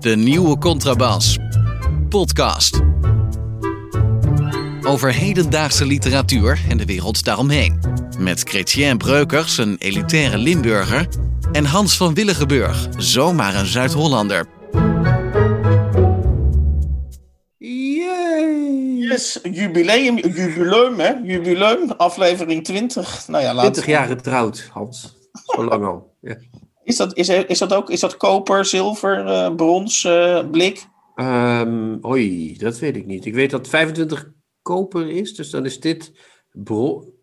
De nieuwe Contrabas. Podcast. Over hedendaagse literatuur en de wereld daaromheen. Met Chrétien Breukers, een elitaire Limburger. En Hans van Willigenburg, zomaar een Zuid-Hollander. Yay! Yes, jubileum, jubileum, hè? Jubileum, aflevering 20. Nou ja, laat 20 jaar getrouwd, Hans. Zo lang al. Ja. Is dat, is, is dat ook is dat koper, zilver, eh, brons, eh, blik? Oei, dat weet ik niet. Ik weet dat 25 koper is, dus dan is dit.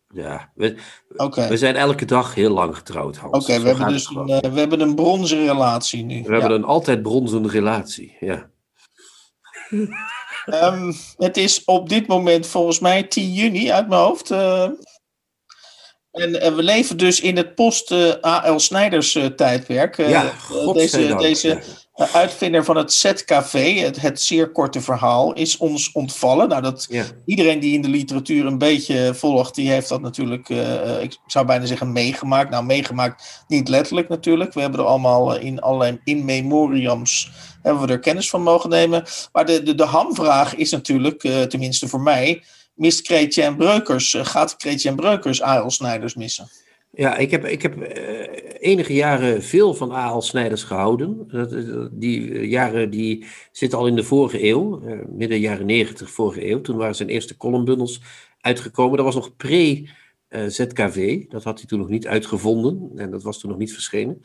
Ja, we, zijn elke dag heel lang getrouwd, Hans. Oké, we, hebben dus een, eh, we hebben een bronzen relatie nu. we hebben een altijd bronzen relatie. Ja. Ehm, het is op dit moment volgens mij 10 juni uit mijn hoofd. eh. En we leven dus in het post-A.L. Snijders eh, tijdperk. Eh, ja, eh, godzijdank. deze deze ja. uitvinder van het Z-café, het, het zeer korte verhaal, is ons ontvallen. Nou, dat, Ja. iedereen die in de literatuur een beetje volgt, die heeft dat natuurlijk, ik zou bijna zeggen, meegemaakt. Nou, meegemaakt niet letterlijk natuurlijk. We hebben er allemaal in allerlei in memoriams hebben we er kennis van mogen nemen. Maar de, de, de hamvraag is natuurlijk, tenminste voor mij, mist Chrétien Breukers, eh, gaat Chrétien Breukers A.L. Snijders missen? Ja, ik heb, ik heb eh, enige jaren veel van A.L. Snijders gehouden. Eh, die jaren die zitten al in de vorige eeuw, eh, midden jaren negentig vorige eeuw. Toen waren zijn eerste columnbundels uitgekomen. Dat was nog pre-ZKV. dat had hij toen nog niet uitgevonden en dat was toen nog niet verschenen.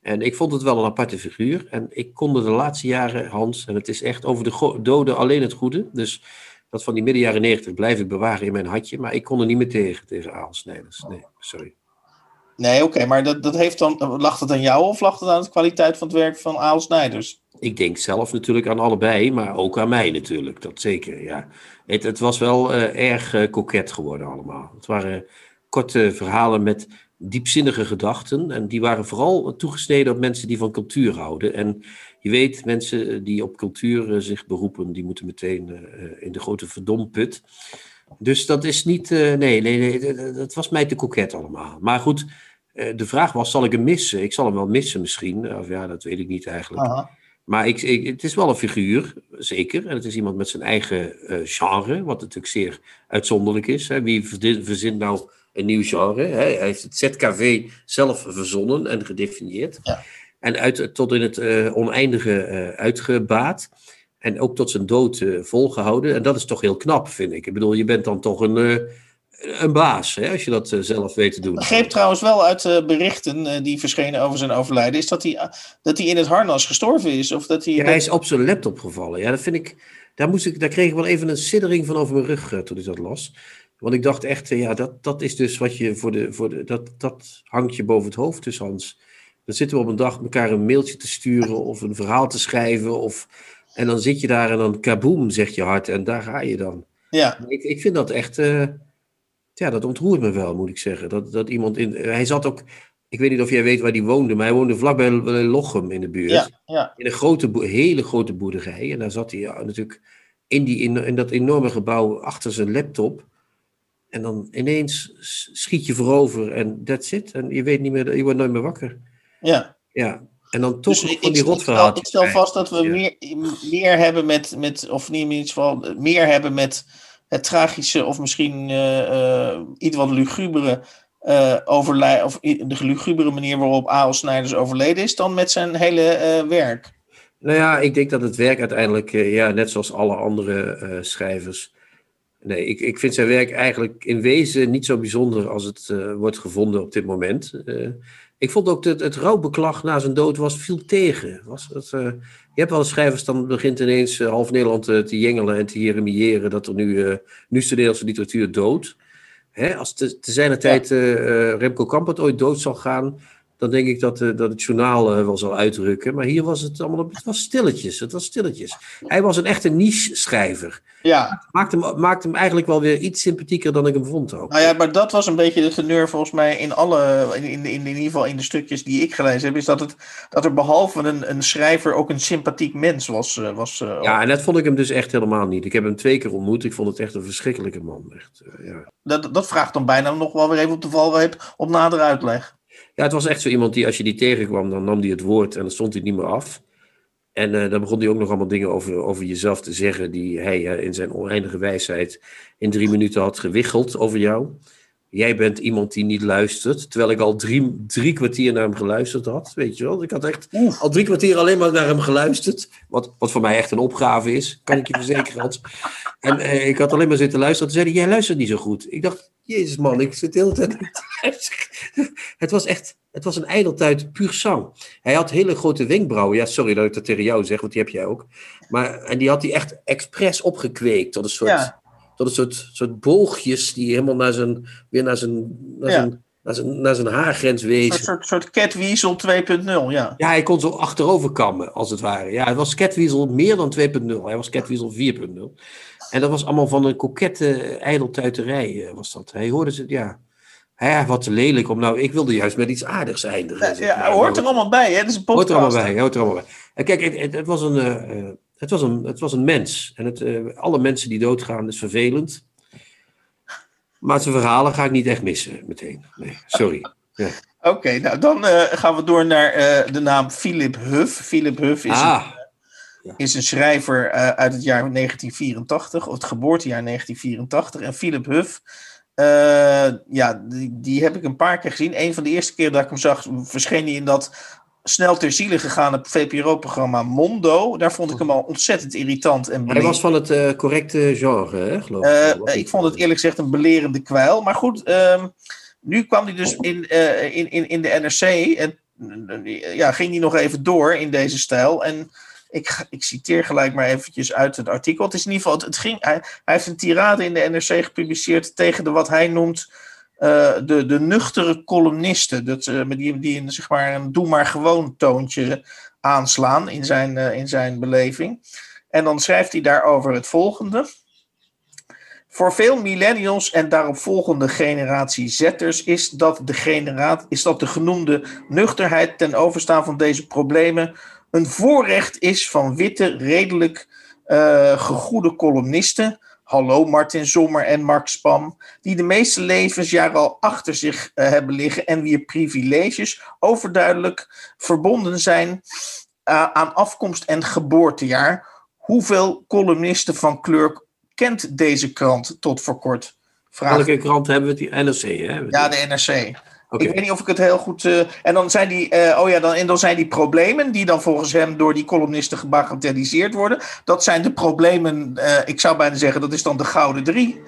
En ik vond het wel een aparte figuur. En ik kon er de laatste jaren, Hans, en het is echt over de doden alleen het goede. Dus dat van die midden jaren negentig blijf ik bewaren in mijn hatje. Maar ik kon er niet meer tegen, tegen A.L. Snijders. Nee, sorry. Nee, oké, maar dat, dat heeft dan, lag het aan jou of lag het aan de kwaliteit van het werk van A.L. Snijders? Ik denk zelf natuurlijk aan allebei, maar ook aan mij natuurlijk, dat zeker, ja. Het, het was wel eh, erg eh, koket geworden allemaal. Het waren korte verhalen met diepzinnige gedachten en die waren vooral toegesneden op mensen die van cultuur houden. En je weet, mensen eh, die op cultuur eh, zich beroepen, die moeten meteen eh, in de grote verdomput. Dus dat is niet, nee, nee, nee, dat- was mij te koket allemaal. Maar goed, de vraag was, zal ik hem missen? Ik zal hem wel missen misschien, of ja, dat weet ik niet eigenlijk. Aha. Maar ik, ik, het is wel een figuur, zeker. En het is iemand met zijn eigen eh, genre, wat natuurlijk zeer uitzonderlijk is. Hè. Wie verzint nou een nieuw genre? Hè? Hij heeft het ZKV zelf verzonnen en gedefinieerd. Ja. En uit, tot in het eh, oneindige eh, uitgebaat. En ook tot zijn dood eh, volgehouden. En dat is toch heel knap, vind ik. Ik bedoel, je bent dan toch een, een baas, hè, als je dat zelf weet te doen. Ik begreep trouwens wel uit berichten die verschenen over zijn overlijden, is dat hij, dat hij in het harnas gestorven is. Of dat hij, Ja, hij is op zijn laptop gevallen. Ja, dat vind ik. Daar, moest ik, daar kreeg ik wel even een siddering van over mijn rug toen ik dat las. Want ik dacht echt, ja, dat, dat is dus wat je voor de. Voor de dat, dat hangt je boven het hoofd, dus Hans. Dan zitten we op een dag elkaar een mailtje te sturen of een verhaal te schrijven. Of, en dan zit je daar en dan kaboom, zegt je hart. En daar ga je dan. ja, Ik, ik vind dat echt. eh, ja, dat ontroert me wel, moet ik zeggen. Dat, dat iemand in. Hij zat ook. Ik weet niet of jij weet waar hij woonde, maar hij woonde vlakbij Lochem in de buurt ja, ja. in een grote, hele grote boerderij. En daar zat hij ja, natuurlijk in, die, in, in dat enorme gebouw achter zijn laptop. En dan ineens schiet je voorover en that's it. En je weet niet meer, je wordt nooit meer wakker. ja. Ja, en dan toch Dus van die rotverhalen. ik stel vast dat we Ja. meer, meer hebben met, met, of niet in ieder geval, meer hebben met het tragische of misschien eh, eh, iets wat lugubere eh overlij- of de lugubere manier waarop A.L. Snijders overleden is, dan met zijn hele werk. Nou ja, ik denk dat het werk uiteindelijk, ja, net zoals alle andere schrijvers. Nee, ik, ik vind zijn werk eigenlijk in wezen niet zo bijzonder als het eh, wordt gevonden op dit moment. Eh, ik vond ook dat het rouwbeklag na zijn dood was viel tegen. Was het, eh, je hebt wel eens schrijvers, dan begint ineens half Nederland te jengelen en te jeremiëren dat er nu, nu is de Nederlandse literatuur dood. Hè, als te, te zijner tijd Remco Kampert ooit dood zal gaan, dan denk ik dat, eh, dat het journaal eh, wel zal uitdrukken. Maar hier was het allemaal, het was stilletjes, het was stilletjes. Hij was een echte niche-schrijver. Ja, Maakt hem, maakt hem eigenlijk wel weer iets sympathieker dan ik hem vond ook. nou ja, maar dat was een beetje de teneur volgens mij in alle, in, in, in, in ieder geval in de stukjes die ik gelezen heb, is dat, het, dat er behalve een, een schrijver ook een sympathiek mens was. eh, was Ja, en dat vond ik hem dus echt helemaal niet. Ik heb hem twee keer ontmoet. Ik vond het echt een verschrikkelijke man. Echt, ja. dat, dat vraagt dan bijna nog wel weer even op de valreep op nader uitleg. Het was echt zo iemand die, als je die tegenkwam, dan nam hij het woord en dan stond hij niet meer af. En uh, dan begon hij ook nog allemaal dingen over, over jezelf te zeggen, die hij uh, in zijn oneindige wijsheid in drie minuten had gewiggeld over jou. Jij bent iemand die niet luistert, terwijl ik al drie, drie kwartier naar hem geluisterd had, weet je wel. Ik had echt Oef. al drie kwartier alleen maar naar hem geluisterd, wat, wat voor mij echt een opgave is, kan ik je verzekeren, Hans. En uh, ik had alleen maar zitten luisteren, toen zei hij, jij luistert niet zo goed. Ik dacht, jezus man, ik zit de hele tijd Het was echt, het was een ijdeltuit puur zang. Hij had hele grote wenkbrauwen. Ja, sorry dat ik dat tegen jou zeg, want die heb jij ook. Maar, en die had hij echt expres opgekweekt tot een soort, ja. Tot een soort, soort boogjes die helemaal naar zijn, weer naar zijn, naar ja. zijn, naar zijn, naar zijn haargrens wezen. Een soort, soort catweasel 2.0, ja. Ja, hij kon zo achterover kammen, als het ware. Ja, het was catweasel meer dan 2.0. Hij was catweasel 4.0. En dat was allemaal van een kokette ijdeltuiterij, was dat. Hij hoorde ze, ja... Ja, wat lelijk om nou. Ik wilde juist met iets aardigs eindigen. Ja, maar. hoort er allemaal bij, hè? Het is een podcast. Hoort er allemaal bij, hoort er allemaal bij. En kijk, het, het, het was een, uh, het, was een, het was een mens. En het, uh, alle mensen die doodgaan is vervelend. Maar zijn verhalen ga ik niet echt missen meteen. Nee, sorry. Ja. Oké, okay, nou dan uh, gaan we door naar de naam Philip Huff. Philip Huff is ah. een is een schrijver uit het jaar 1984, of het geboortejaar 1984. En Philip Huff, uh, ja, die, die, heb ik een paar keer gezien. Een van de eerste keer dat ik hem zag, verscheen hij in dat snel ter ziele gegaane VPRO-programma Mondo. Daar vond ik hem al ontzettend irritant. En Hij was van het uh, correcte genre, hè, geloof ik. ik vond het eerlijk gezegd een belerende kwijl. Maar goed, um, nu kwam hij dus in, in, in, in de NRC. En ja, ging hij nog even door in deze stijl. En ik, ik citeer gelijk maar eventjes uit het artikel. Het is in ieder geval, het ging, hij, hij heeft een tirade in de NRC gepubliceerd tegen de wat hij noemt uh, de, de nuchtere columnisten. Dat, uh, die, die een, zeg maar, een doe maar gewoon toontje aanslaan in zijn, uh, in zijn beleving. En dan schrijft hij daarover het volgende. Voor veel millennials en daarop volgende generatie zetters is dat de, generaat, is dat de genoemde nuchterheid ten overstaan van deze problemen een voorrecht is van witte, redelijk gegoede columnisten. Hallo Martin Sommer en Mark Spam, die de meeste levensjaren al achter zich uh, hebben liggen en wier privileges overduidelijk verbonden zijn uh, aan afkomst en geboortejaar. Hoeveel columnisten van kleur kent deze krant tot voor kort? Vraag. Welke krant hebben we? Die NRC, hè? Ja, de NRC. Okay. Ik weet niet of ik het heel goed. Uh, en dan zijn die. Uh, oh ja, dan, en dan zijn die problemen. die dan volgens hem door die columnisten gebagatelliseerd worden. Dat zijn de problemen. Uh, ik zou bijna zeggen, dat is dan de gouden drie.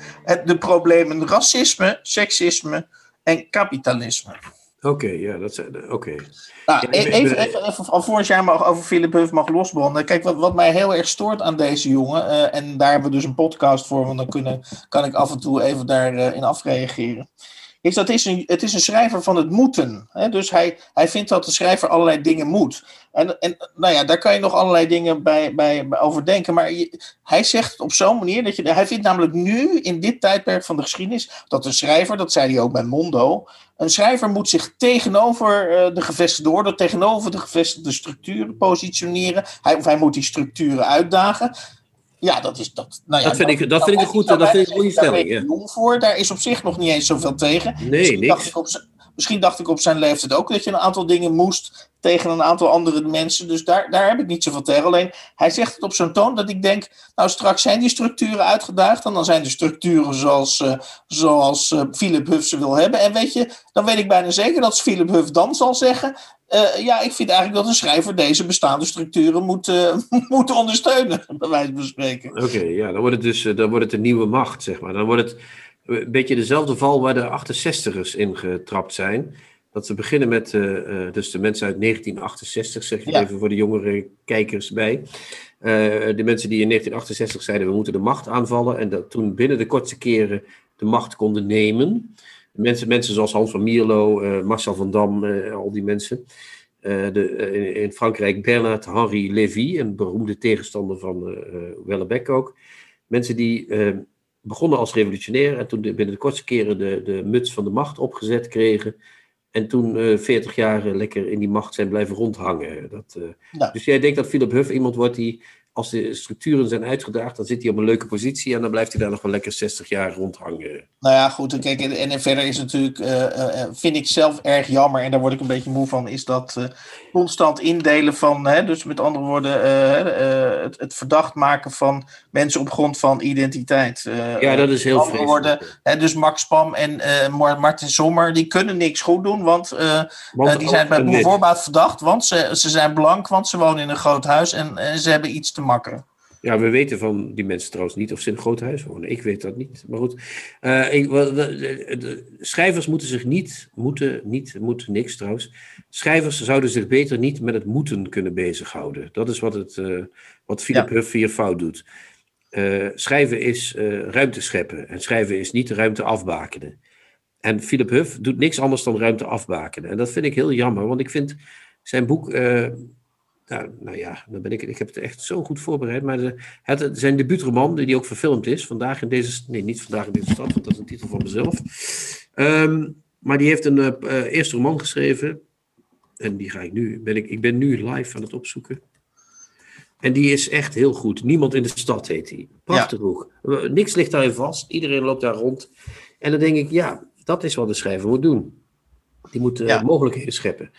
de problemen racisme, seksisme en kapitalisme. Oké, okay, ja, dat zijn. Oké. Okay. Nou, ja, even, even, even, even, alvorens jij mag, over Philip Huff mag losbranden. Kijk, wat, wat mij heel erg stoort aan deze jongen. en daar hebben we dus een podcast voor, want dan kunnen, kan ik af en toe even daarin in afreageren is dat is een, het is een schrijver van het moeten. Hè? Dus hij, hij vindt dat de schrijver allerlei dingen moet. En, en nou ja, daar kan je nog allerlei dingen bij, bij, bij over denken. Maar hij zegt het op zo'n manier dat je. Hij vindt namelijk nu, in dit tijdperk van de geschiedenis, dat een schrijver, dat zei hij ook bij Mondo. Een schrijver moet zich tegenover uh, de gevestigde orde, tegenover de gevestigde structuren positioneren. Hij, of hij moet die structuren uitdagen. Ja, dat is dat. Nou ja, dat vind ik, dat vind ik een goed, dat vind ik een goede stelling. Daar ja. voor. Daar is op zich nog niet eens zoveel tegen. Nee, misschien niks. Dacht ik op, misschien dacht ik op zijn leeftijd ook dat je een aantal dingen moest tegen een aantal andere mensen. Dus daar, daar heb ik niet zoveel tegen. Alleen hij zegt het op zo'n toon dat ik denk, nou straks zijn die structuren uitgedaagd. En dan zijn de structuren zoals, uh, zoals uh, Philip Huff ze wil hebben. En weet je, dan weet ik bijna zeker dat Philip Huff dan zal zeggen. Uh, ja, ik vind eigenlijk dat een schrijver deze bestaande structuren moet, moet ondersteunen, bij wijze van spreken. Oké, ja, dan wordt het dus dan wordt het een nieuwe macht, zeg maar. Dan wordt het een beetje dezelfde val waar de 68ers in getrapt zijn. Dat we beginnen met uh, dus de mensen uit 1968, zeg je ja. even voor de jongere kijkers bij. de mensen die in 1968 zeiden we moeten de macht aanvallen. En dat toen binnen de kortste keren de macht konden nemen. Mensen, mensen zoals Hans van Mierlo, uh, Marcel van Dam, al die mensen. De, in, in, Frankrijk Bernard Henri Lévy, een beroemde tegenstander van Wellebec ook. Mensen die begonnen als revolutionair en toen de, binnen de kortste keren de, de muts van de macht opgezet kregen. En toen 40 uh, jaar lekker in die macht zijn blijven rondhangen. Dat, uh, ja. Dus jij denkt dat Philip Huff iemand wordt die als de structuren zijn uitgedaagd, dan zit hij op een leuke positie en dan blijft hij daar nog wel lekker 60 jaar rondhangen. Nou ja, goed. Kijk, en, en verder is natuurlijk, uh, vind ik zelf erg jammer, en daar word ik een beetje moe van, is dat uh, constant indelen van, hè, dus met andere woorden, het, het, verdacht maken van mensen op grond van identiteit. ja, dat is heel vreemd. Worden, hè, dus Max Pam en Martin Sommer, die kunnen niks goed doen, want, want die zijn bij voorbaat verdacht, want ze, ze zijn blank, want ze wonen in een groot huis en ze hebben iets te makkeren. Ja, we weten van die mensen trouwens niet of ze in een groot huis wonen. Ik weet dat niet. Maar goed, uh, ik, de, de, schrijvers moeten zich niet, moeten, niet, moeten niks trouwens. Schrijvers zouden zich beter niet met het moeten kunnen bezighouden. Dat is wat, het, uh, wat Philip ja. Huff hier fout doet. Uh, schrijven is ruimte scheppen en schrijven is niet ruimte afbakenen. En Philip Huff doet niks anders dan ruimte afbakenen. En dat vind ik heel jammer, want ik vind zijn boek nou, nou ja, dan ben ik, ik heb het echt zo goed voorbereid. Maar de, het, zijn debuutroman, die ook verfilmd is, vandaag in deze, nee, niet vandaag in deze stad, want dat is een titel van mezelf. Um, maar die heeft een uh, eerste roman geschreven. En die ga ik nu, ben ik, ik ben nu live aan het opzoeken. En die is echt heel goed. Niemand in de stad heet die. Prachtig ja. boek. Niks ligt daarin vast. Iedereen loopt daar rond. En dan denk ik, ja, dat is wat de schrijver moet doen. Die moet uh, ja. mogelijkheden scheppen.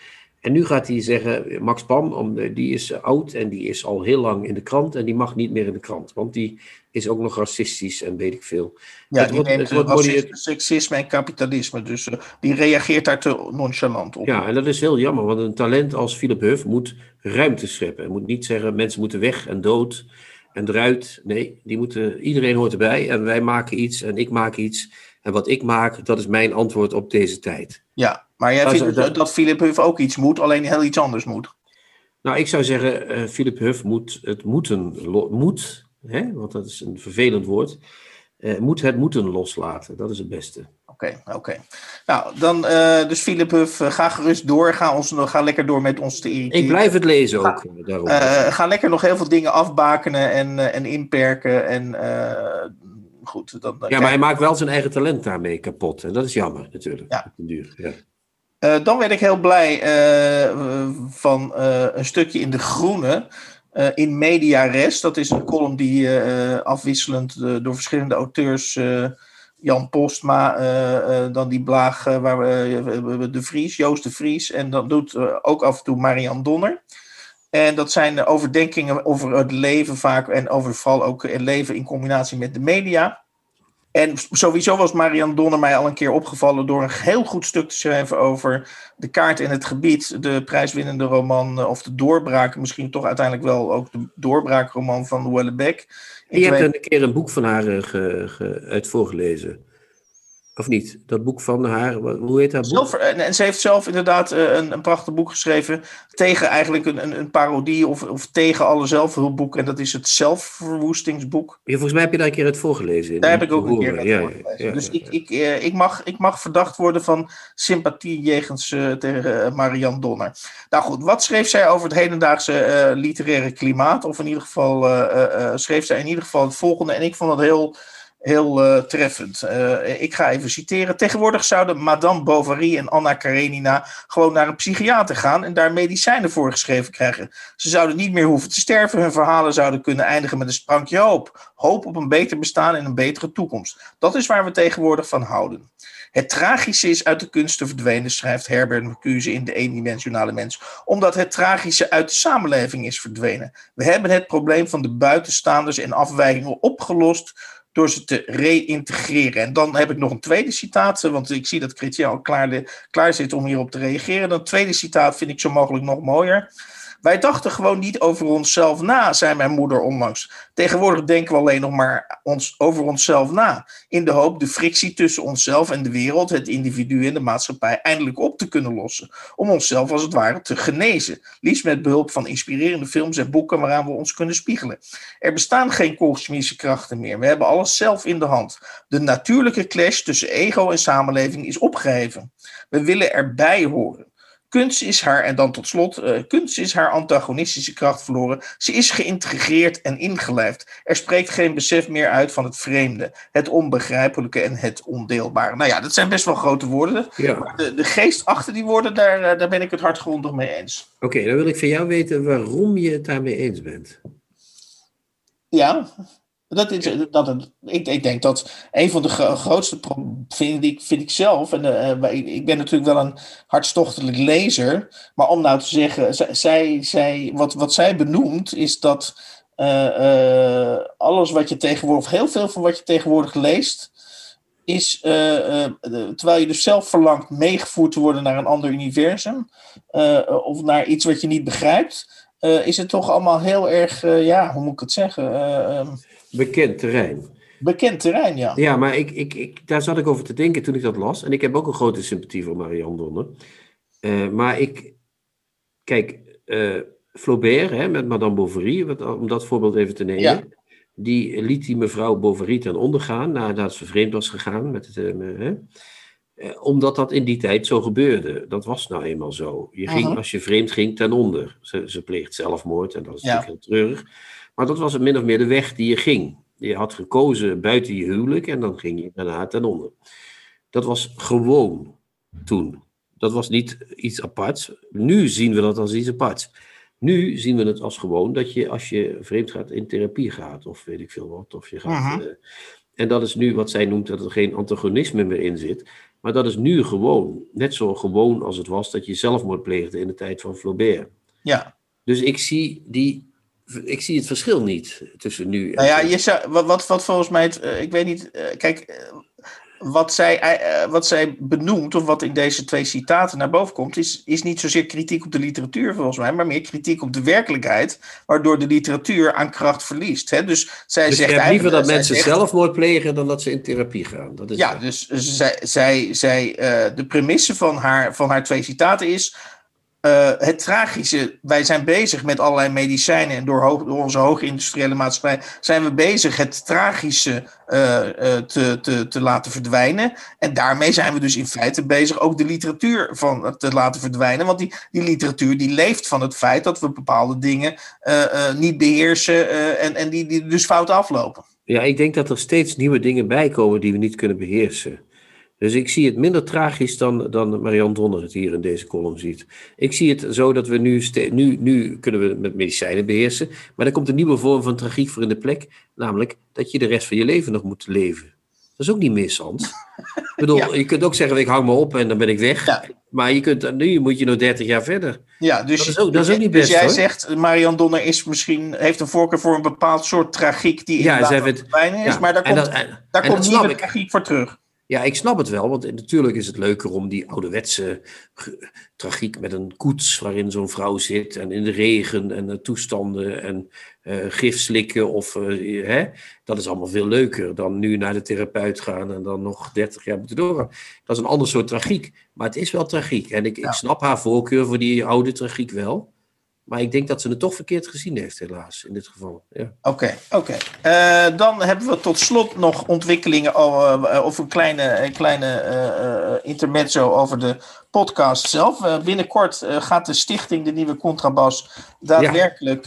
En nu gaat hij zeggen, Max Pam, die is oud en die is al heel lang in de krant en die mag niet meer in de krant. Want die is ook nog racistisch en weet ik veel. Ja, het die wordt, neemt het racisme, seksisme en kapitalisme. Dus uh, die reageert daar te nonchalant op. Ja, en dat is heel jammer. Want een talent als Philip Huff moet ruimte scheppen. Hij moet niet zeggen, mensen moeten weg en dood en eruit. Nee, die moeten, iedereen hoort erbij. En wij maken iets en ik maak iets. En wat ik maak, dat is mijn antwoord op deze tijd. Ja, maar jij vindt dat, dat Philip Huff ook iets moet, alleen heel iets anders moet? Nou, ik zou zeggen, uh, Philip Huff moet het moeten, moet, hè, want dat is een vervelend woord, uh, moet het moeten loslaten. Dat is het beste. Oké, okay, oké. Okay. Nou, dan uh, dus Philip Huff, ga gerust door. Ga, ons, ga lekker door met ons te irriteren. Ik blijf het lezen ook. Ga, daarom. ga lekker nog heel veel dingen afbakenen en, en inperken. En goed. Dan, ja, maar hij maakt wel zijn eigen talent daarmee kapot. En dat is jammer natuurlijk. Ja. Duur, ja. Uh, dan werd ik heel blij uh, van uh, een stukje in De Groene. in Media Res. Dat is een column die afwisselend door verschillende auteurs. Jan Postma, dan die blaag waar we De Vries, Joost de Vries. En dan doet ook af en toe Marian Donner. En dat zijn overdenkingen over het leven vaak. En over vooral ook het leven in combinatie met de media. En sowieso was Marian Donner mij al een keer opgevallen door een heel goed stuk te schrijven over de kaart in het gebied, de prijswinnende roman, eh, of de doorbraak, misschien toch uiteindelijk wel ook de doorbraakroman van Houellebecq. Je hebt een keer een boek van haar uh, ge, ge, uit voorgelezen. Of niet? Dat boek van haar, hoe heet dat boek? en ze heeft zelf inderdaad eh, een, een prachtig boek geschreven. Tegen eigenlijk een, een, parodie of, of tegen alle zelfhulpboeken. En dat is het zelfverwoestingsboek. Ja, volgens mij heb je daar een keer het voorgelezen. Daar heb ik ook een keer het ja, voorgelezen. Ja, dus Ik, ik, eh, ik, mag, ik mag verdacht worden van sympathie jegens uh, tegen Marianne Donner. Nou goed, wat schreef zij over het hedendaagse literaire klimaat? Of in ieder geval schreef zij in ieder geval het volgende. En ik vond het heel heel uh, treffend. Uh, ik ga even citeren. Tegenwoordig zouden Madame Bovary en Anna Karenina gewoon naar een psychiater gaan en daar medicijnen voor geschreven krijgen. Ze zouden niet meer hoeven te sterven. Hun verhalen zouden kunnen eindigen met een sprankje hoop. Hoop op een beter bestaan en een betere toekomst. Dat is waar we tegenwoordig van houden. Het tragische is uit de kunst te verdwenen, schrijft Herbert Mercuse in De eendimensionale mens, omdat het tragische uit de samenleving is verdwenen. We hebben het probleem van de buitenstaanders en afwijkingen opgelost door ze te reïntegreren. En dan heb ik nog een tweede citaat, want ik zie dat Christian al klaar, klaar zit om hierop te reageren. Dan tweede citaat vind ik zo mogelijk nog mooier. Wij dachten gewoon niet over onszelf na, zei mijn moeder onlangs. Tegenwoordig denken we alleen nog maar ons, over onszelf na. In de hoop de frictie tussen onszelf en de wereld, het individu en de maatschappij eindelijk op te kunnen lossen. Om onszelf als het ware te genezen. Liefst met behulp van inspirerende films en boeken waaraan we ons kunnen spiegelen. Er bestaan geen kosmische krachten meer. We hebben alles zelf in de hand. De natuurlijke clash tussen ego en samenleving is opgeheven. We willen erbij horen. Kunst is haar, en dan tot slot, uh, kunst is haar antagonistische kracht verloren. Ze is geïntegreerd en ingelijfd. Er spreekt geen besef meer uit van het vreemde, het onbegrijpelijke en het ondeelbare. Nou ja, dat zijn best wel grote woorden. Ja. De, de, geest achter die woorden, daar, uh, daar ben ik het hardgrondig mee eens. Oké, dan wil ik van jou weten waarom je het daarmee eens bent. Ja, dat is, dat ik, ik denk dat een van de grootste vind ik, vind ik zelf, en uh, ik ben natuurlijk wel een hartstochtelijk lezer, maar om nou te zeggen, zij, zij, wat, wat zij benoemt, is dat uh, alles wat je tegenwoordig, heel veel van wat je tegenwoordig leest, is, terwijl je dus zelf verlangt meegevoerd te worden naar een ander universum, of naar iets wat je niet begrijpt, is het toch allemaal heel erg, ja, hoe moet ik het zeggen? Bekend terrein. Bekend terrein, ja. Ja, maar ik, ik, ik, daar zat ik over te denken toen ik dat las. En ik heb ook een grote sympathie voor Marianne Donner. Uh, maar ik, kijk, uh, Flaubert hè, met Madame Bovary, wat, om dat voorbeeld even te nemen. Ja. Die liet die mevrouw Bovary ten onder gaan nadat ze vreemd was gegaan. Met het, uh, omdat dat in die tijd zo gebeurde. Dat was nou eenmaal zo. Je ging, -huh. als je vreemd ging, ten onder. Ze, ze pleegt zelfmoord en dat is ja. natuurlijk heel treurig. Maar dat was min of meer de weg die je ging. Je had gekozen buiten je huwelijk en dan ging je daarna ten onder. Dat was gewoon toen. Dat was niet iets aparts. Nu zien we dat als iets aparts. Nu zien we het als gewoon dat je als je vreemd gaat in therapie gaat, of weet ik veel wat, of je gaat. Uh, en dat is nu wat zij noemt dat er geen antagonisme meer in zit. Maar dat is nu gewoon. Net zo gewoon als het was dat je zelfmoord pleegde in de tijd van Flaubert. Ja. Dus ik zie die ik zie het verschil niet tussen nu en. Nou ja, je zou, wat, wat, wat volgens mij, het, uh, ik weet niet, uh, kijk, uh, wat, zij, wat zij benoemt, of wat in deze twee citaten naar boven komt, is, is niet zozeer kritiek op de literatuur volgens mij, maar meer kritiek op de werkelijkheid, waardoor de literatuur aan kracht verliest. Hè? Dus zij dus zegt je hebt liever dat mensen zegt, zelfmoord plegen dan dat ze in therapie gaan. Dat is ja, dus zij, zij, zij de premisse van haar, van haar twee citaten is. Uh, het tragische, wij zijn bezig met allerlei medicijnen en door, hoog, door onze hoge industriële maatschappij zijn we bezig het tragische uh, uh, te, te, te laten verdwijnen. En daarmee zijn we dus in feite bezig ook de literatuur van te laten verdwijnen. Want die, die literatuur die leeft van het feit dat we bepaalde dingen niet beheersen en, en die, die dus fout aflopen. Ja, ik denk dat er steeds nieuwe dingen bijkomen die we niet kunnen beheersen. Dus ik zie het minder tragisch dan, dan Marianne Donner het hier in deze column ziet. Ik zie het zo dat we nu, nu, nu kunnen we met medicijnen beheersen, maar er komt een nieuwe vorm van tragiek voor in de plek, namelijk dat je de rest van je leven nog moet leven. Dat is ook niet Hans. ik bedoel, ja. je kunt ook zeggen, ik hang me op en dan ben ik weg. Ja. Maar je kunt, nu moet je nog 30 jaar verder. Ja, dus, dat is ook, dat is ook niet best, dus jij hoor. zegt, Marianne Donner is misschien, heeft een voorkeur voor een bepaald soort tragiek die ja, inderdaad is, ja, maar daar en komt, dat- en- daar komt nieuwe tragiek voor terug. Ja, ik snap het wel, want natuurlijk is het leuker om die ouderwetse tragiek met een koets waarin zo'n vrouw zit en in de regen en eh, toestanden en eh, gif slikken of eh, hè, dat is allemaal veel leuker dan nu naar de therapeut gaan en dan nog 30 jaar moeten doorgaan. Dat is een ander soort tragiek, maar het is wel tragiek en ik, Ja. ik snap haar voorkeur voor die oude tragiek wel, maar ik denk dat ze het toch verkeerd gezien heeft helaas in dit geval. Ja. Oké, oké. Eh, dan hebben we tot slot nog ontwikkelingen over, eh, of een kleine, kleine eh, intermezzo over de podcast zelf. Binnenkort gaat de stichting De Nieuwe Contrabas daadwerkelijk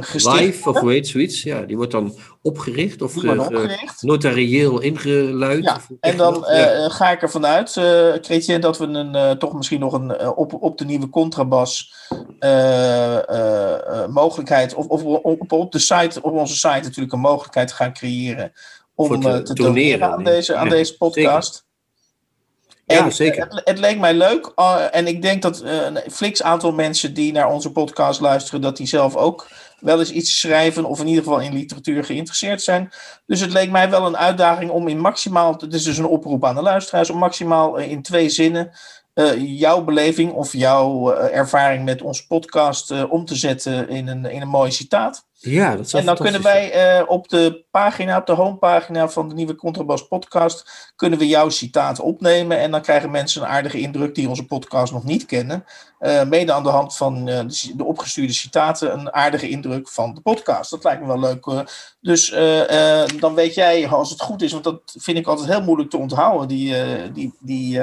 gesticht Live of weet zoiets, ja, die wordt dan opgericht of ge- ge- opgericht. notarieel ingeluid. Ja, en dan? Ja. eh, ga ik ervan uit, eh Chrétien, dat we een, eh, toch misschien nog een op, op de nieuwe contrabas mogelijkheid, of, of op, op, de site, op onze site natuurlijk een mogelijkheid gaan creëren om te te doneren, aan nee. deze, aan Ja, deze podcast. Ja, En, zeker. Het, het leek mij leuk. en ik denk dat een flix aantal mensen die naar onze podcast luisteren, dat die zelf ook wel eens iets schrijven, of in ieder geval in literatuur geïnteresseerd zijn. Dus het leek mij wel een uitdaging om in maximaal, het is dus een oproep aan de luisteraars, om maximaal eh, in twee zinnen eh, jouw beleving of jouw eh, ervaring met onze podcast om te zetten in een, in een mooi citaat. Ja, dat zou En dan kunnen wij eh, op de pagina, op de homepagina van de nieuwe Contrabas podcast, kunnen we jouw citaat opnemen. En dan krijgen mensen een aardige indruk die onze podcast nog niet kennen. Eh, mede aan de hand van eh, de, de opgestuurde citaten, een aardige indruk van de podcast. Dat lijkt me wel leuk. dus dan weet jij, als het goed is, want dat vind ik altijd heel moeilijk te onthouden, die, die, die,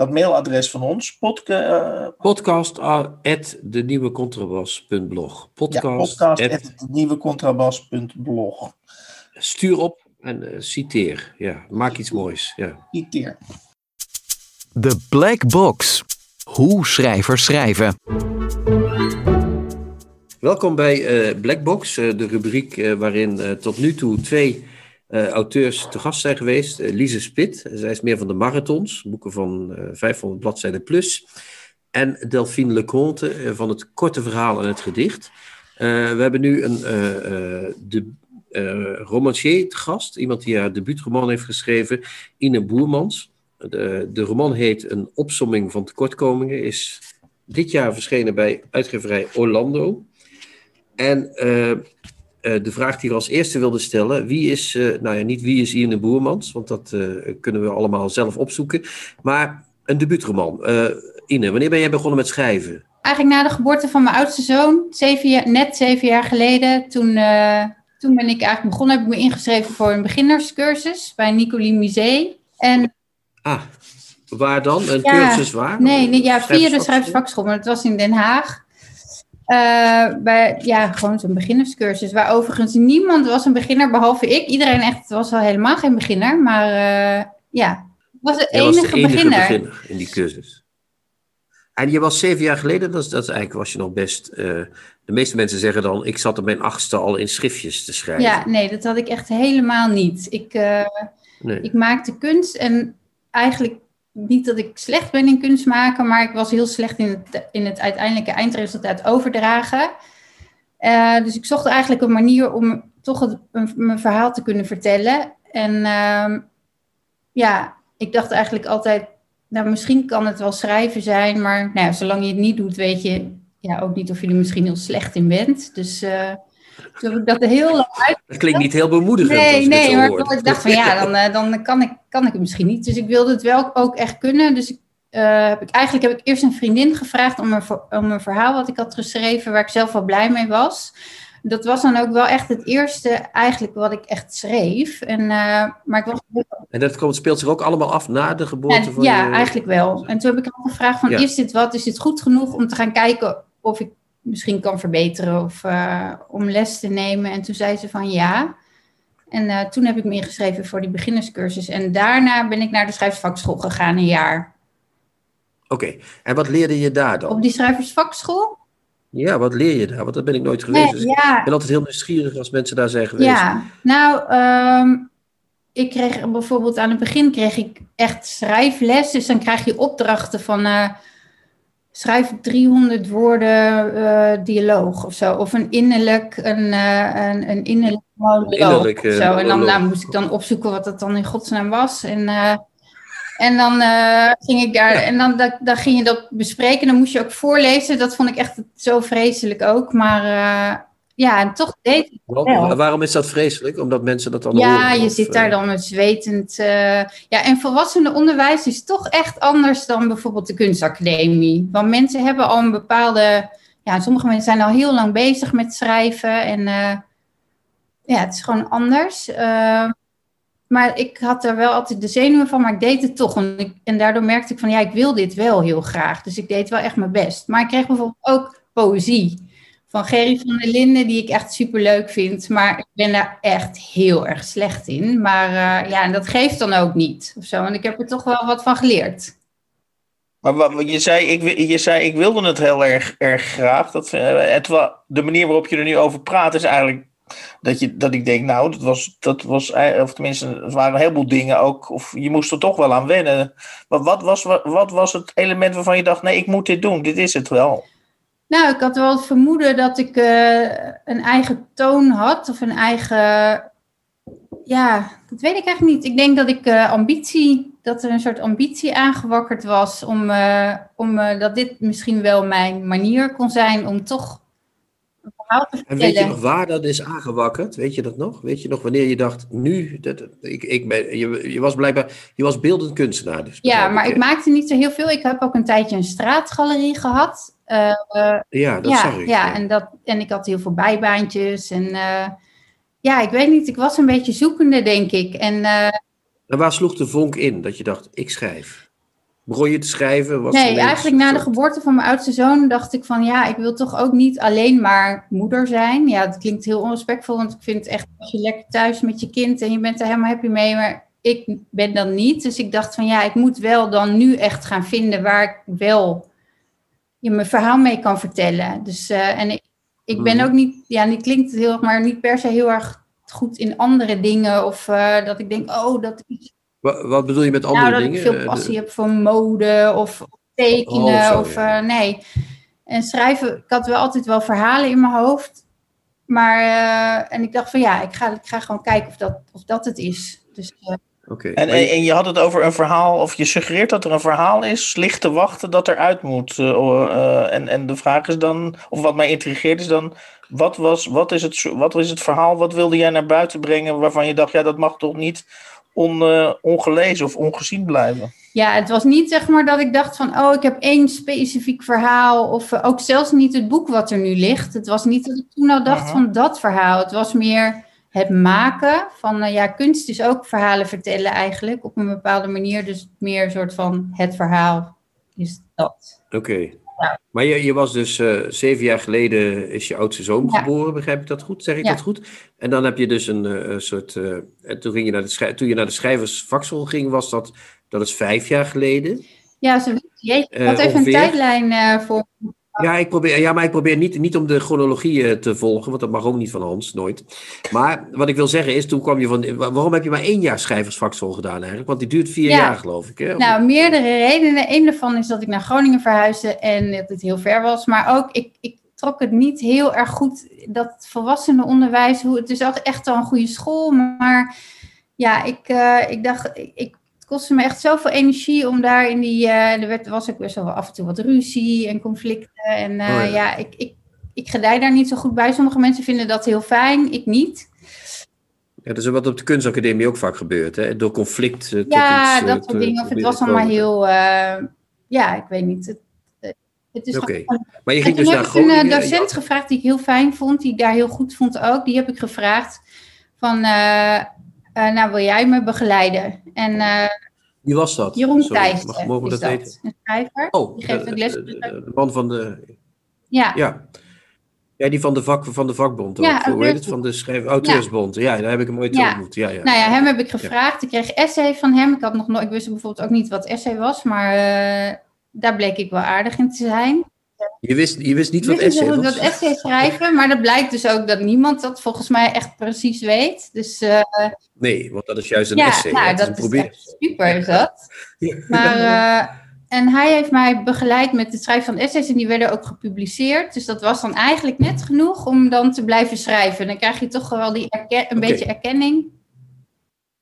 dat mailadres van ons. Podca- eh. Podcast at de nieuwe contrabas.blog. ja, Podcast, podcast at- at nieuwecontrabas.blog. stuur op en eh, citeer. Ja, maak iets moois. Ja. Citeer. De Black Box. Hoe schrijvers schrijven. Welkom bij uh, Blackbox, uh, de rubriek uh, waarin tot nu toe twee auteurs te gast zijn geweest. Lise Spit, zij is meer van de marathons, boeken van 500 bladzijden plus. En Delphine Leconte van het korte verhaal en het gedicht. we hebben nu een de, romancier te gast, iemand die haar debuutroman heeft geschreven, Ine Boermans. De, de roman heet Een opsomming van tekortkomingen, is dit jaar verschenen bij uitgeverij Orlando. En uh, de vraag die we als eerste wilden stellen, wie is, uh, nou ja, niet wie is Ian Boermans, want dat kunnen we allemaal zelf opzoeken, maar een debuutroman. Ine, wanneer ben jij begonnen met schrijven? Eigenlijk na de geboorte van mijn oudste zoon, zeven jaar, net zeven jaar geleden, toen, toen ben ik eigenlijk begonnen, heb ik me ingeschreven voor een beginnerscursus bij Nicolie Musee. En Ah, waar dan? Een cursus waar? Nee, nee ja, via de schrijversvakschool, maar het was in Den Haag. Bij, ja, gewoon zo'n beginnerscursus. Waar overigens niemand was een beginner behalve ik. Iedereen echt was wel helemaal geen beginner. Maar uh, ja, was de enige, was de enige beginner. beginner. in die cursus. En je was zeven jaar geleden, dat, is, dat is eigenlijk was je nog best. Uh, de meeste mensen zeggen dan: ik zat op mijn achtste al in schriftjes te schrijven. Ja, nee, dat had ik echt helemaal niet. Ik, nee. ik maakte kunst en eigenlijk niet dat ik slecht ben in kunst maken, maar ik was heel slecht in het, in het uiteindelijke eindresultaat overdragen. Uh, dus ik zocht eigenlijk een manier om toch het, een, mijn verhaal te kunnen vertellen. En uh, ja, ik dacht eigenlijk altijd, nou misschien kan het wel schrijven zijn, maar nou zolang je het niet doet, weet je ja, ook niet of je er misschien heel slecht in bent. Dus uh, toen heb ik dat heel lang uit. Dat klinkt niet heel bemoedigend. Nee, nee, maar hoort. ik dacht van ja, dan, uh, dan kan, ik, kan ik het misschien niet. Dus ik wilde het wel ook echt kunnen. Dus ik, uh, heb ik, eigenlijk heb ik eerst een vriendin gevraagd om een, om een verhaal wat ik had geschreven, waar ik zelf wel blij mee was. Dat was dan ook wel echt het eerste eigenlijk wat ik echt schreef. En, uh, maar ik was... en dat komt, speelt zich ook allemaal af na de geboorte en, van Ja, je... eigenlijk wel. En toen heb ik ook gevraagd van, ja. is dit wat? Is dit goed genoeg om te gaan kijken of ik misschien kan verbeteren of uh, om les te nemen. En toen zei ze van ja. En uh, toen heb ik me ingeschreven voor die beginnerscursus. En daarna ben ik naar de schrijversvakschool gegaan, een jaar. Oké, okay. en wat leerde je daar dan? Op die schrijversvakschool? Ja, wat leer je daar? Want dat ben ik nooit geweest. Nee, dus. Ik ben altijd heel nieuwsgierig als mensen daar zijn geweest. Ja, nou, um, ik kreeg bijvoorbeeld aan het begin kreeg ik echt schrijfles. Dus dan krijg je opdrachten van... Uh, schrijf 300 woorden uh, dialoog of zo. Of een innerlijk, een, uh, een, een innerlijk monoloog innerlijk, zo. En dan nou, moest ik dan opzoeken wat dat dan in godsnaam was. En, uh, en dan ging ik daar, en dan, dan, dan ging je dat bespreken. Dan moest je ook voorlezen. Dat vond ik echt zo vreselijk ook. Maar ja, en toch deed ik het wel. Waarom is dat vreselijk? Omdat mensen dat dan Ja, horen, je of, zit daar dan met zwetend... Uh, ja, en volwassenenonderwijs is toch echt anders dan bijvoorbeeld de kunstacademie. Want mensen hebben al een bepaalde... Ja, sommige mensen zijn al heel lang bezig met schrijven. En uh, ja, het is gewoon anders. Uh, maar ik had er wel altijd de zenuwen van, maar ik deed het toch. En, ik, en daardoor merkte ik van, ja, ik wil dit wel heel graag. Dus ik deed wel echt mijn best. Maar ik kreeg bijvoorbeeld ook poëzie van Gerry van der Linden, die ik echt super leuk vind. Maar ik ben daar echt heel erg slecht in. Maar uh, ja, en dat geeft dan ook niet. Of zo. En ik heb er toch wel wat van geleerd. Maar je, zei, ik, je zei, ik wilde het heel erg, erg graag. Dat, uh, het, de manier waarop je er nu over praat is eigenlijk dat, je, dat ik denk, nou, dat was, dat was, of tenminste, er waren een heleboel dingen ook, of je moest er toch wel aan wennen. Maar wat was, wat was het element waarvan je dacht, nee, ik moet dit doen, dit is het wel? Nou, ik had wel het vermoeden dat ik uh, een eigen toon had, of een eigen. Ja, dat weet ik eigenlijk niet. Ik denk dat ik uh, ambitie, dat er een soort ambitie aangewakkerd was om, uh, om dat dit misschien wel mijn manier kon zijn om toch een verhaal te vertellen. En weet je nog waar dat is aangewakkerd? Weet je dat nog? Weet je nog wanneer je dacht, nu, dat, ik, ik ben, je, je was blijkbaar, je was beeldend kunstenaar. Dus ja, maar ik, ik maakte niet zo heel veel. Ik heb ook een tijdje een straatgalerie gehad. Uh, uh, ja, dat ja, zag ik. Ja, ja, En, dat, en ik had heel veel bijbaantjes. En uh, ja, ik weet niet, ik was een beetje zoekende, denk ik. En, en waar sloeg de vonk in dat je dacht, ik schrijf? Begon je te schrijven? Was nee, eigenlijk na de geboorte van mijn oudste zoon dacht ik van ja, ik wil toch ook niet alleen maar moeder zijn. Ja, dat klinkt heel onrespectvol, want ik vind echt als je lekker thuis met je kind en je bent er helemaal happy mee, maar ik ben dan niet. Dus ik dacht van ja, ik moet wel dan nu echt gaan vinden waar ik wel je mijn verhaal mee kan vertellen. Dus, uh, en ik, ik ben Mhm. ook niet, ja, die klinkt heel erg, maar niet per se heel erg goed in andere dingen. Of eh, dat ik denk, oh, dat is Wa- Wat bedoel je met andere nou, dat dingen? ik veel Eh, passie heb voor mode of tekenen. Oh, of ja. eh, nee. En schrijven, ik had wel altijd wel verhalen in mijn hoofd. Maar, eh, en ik dacht van ja, ik ga, ik ga gewoon kijken of dat, of dat het is. Dus Oké. En, je- en, je had het over een verhaal, of je suggereert dat er een verhaal is, ligt te wachten dat er uit moet. eh, eh, en, en de vraag is dan, of wat mij intrigeert is dan, wat, was, wat, is het, wat is het verhaal, wat wilde jij naar buiten brengen waarvan je dacht, ja, dat mag toch niet on, eh, ongelezen of ongezien blijven? ja, het was niet zeg maar dat ik dacht van oh, ik heb één specifiek verhaal. Of ook zelfs niet het boek wat er nu ligt. Het was niet dat ik toen al dacht van dat verhaal. Het was meer het maken van, eh, ja, kunst is ook verhalen vertellen eigenlijk op een bepaalde manier. Dus meer een soort van het verhaal is dat. Oké. Maar je, je was dus eh, zeven jaar geleden is je oudste zoon Ja. geboren, begrijp ik dat goed? Zeg ik Ja. dat goed? En dan heb je dus een, eh, soort. en toen, ging je naar de toen je naar de schrijversvakschool ging, was dat. Dat is vijf jaar geleden. Ja, zo, jeetje, ik had even een tijdlijn voor. Ja, ik probeer, ja, maar ik probeer niet, niet om de chronologie eh, te volgen, want dat mag ook niet van Hans, nooit. Maar wat ik wil zeggen is, toen kwam je van. wa- Waarom heb je maar één jaar schrijversvakschool gedaan eigenlijk? Want die duurt vier Ja. jaar, geloof ik. Hè? Nou, meerdere redenen. Eén daarvan is dat ik naar Groningen verhuisde en dat het heel ver was. Maar ook, ik, ik trok het niet heel erg goed, dat volwassenenonderwijs. Hoe, het is ook echt wel een goede school, maar ja, ik, eh, ik dacht, ik, kostte me echt zoveel energie om daar in die... eh, er werd, was ook best wel af en toe wat ruzie en conflicten. En eh, Oh ja. ja, ik, ik, ik gedij daar niet zo goed bij. Sommige mensen vinden dat heel fijn, ik niet. Ja, dat is wat op de kunstacademie ook vaak gebeurt, hè? Door conflict. tot Ja, iets, eh, dat soort dingen. Of het was allemaal heel... ja, ik weet niet. Het, het is Oké. Maar je ging dus heb naar ik een Groningen. eh, docent gevraagd die ik heel fijn vond, die ik daar heel goed vond ook. Die heb ik gevraagd van, eh, eh, nou wil jij me begeleiden? En eh, Wie was dat? Jeroen Thijssen mag, mogen we is dat, dat, weten? een schrijver. Oh, Die geeft de, ook les. de- de- de man van de. Ja, Ja. Ja, die van de, vak, van de vakbond. Ook. Ja, Hoe heet het? Van de schrijf, auteursbond. Ja. daar heb ik hem ooit Ja. ontmoet. Ja, ja. nou ja, hem heb ik gevraagd. Ik kreeg essay van hem. Ik, had nog nooit, ik wist bijvoorbeeld ook niet wat essay was, maar eh, daar bleek ik wel aardig in te zijn. Je, wist, je wist niet wat essay was? wat essay schrijven, maar dat blijkt dus ook dat niemand dat volgens mij echt precies weet. Dus eh, Nee, want dat is juist een ja, essay. nou, Het is dat is echt super, is dat. Ja. Maar, eh, en hij heeft mij begeleid met het schrijven van essays en die werden ook gepubliceerd. Dus dat was dan eigenlijk net genoeg om dan te blijven schrijven. Dan krijg je toch wel die een beetje erkenning.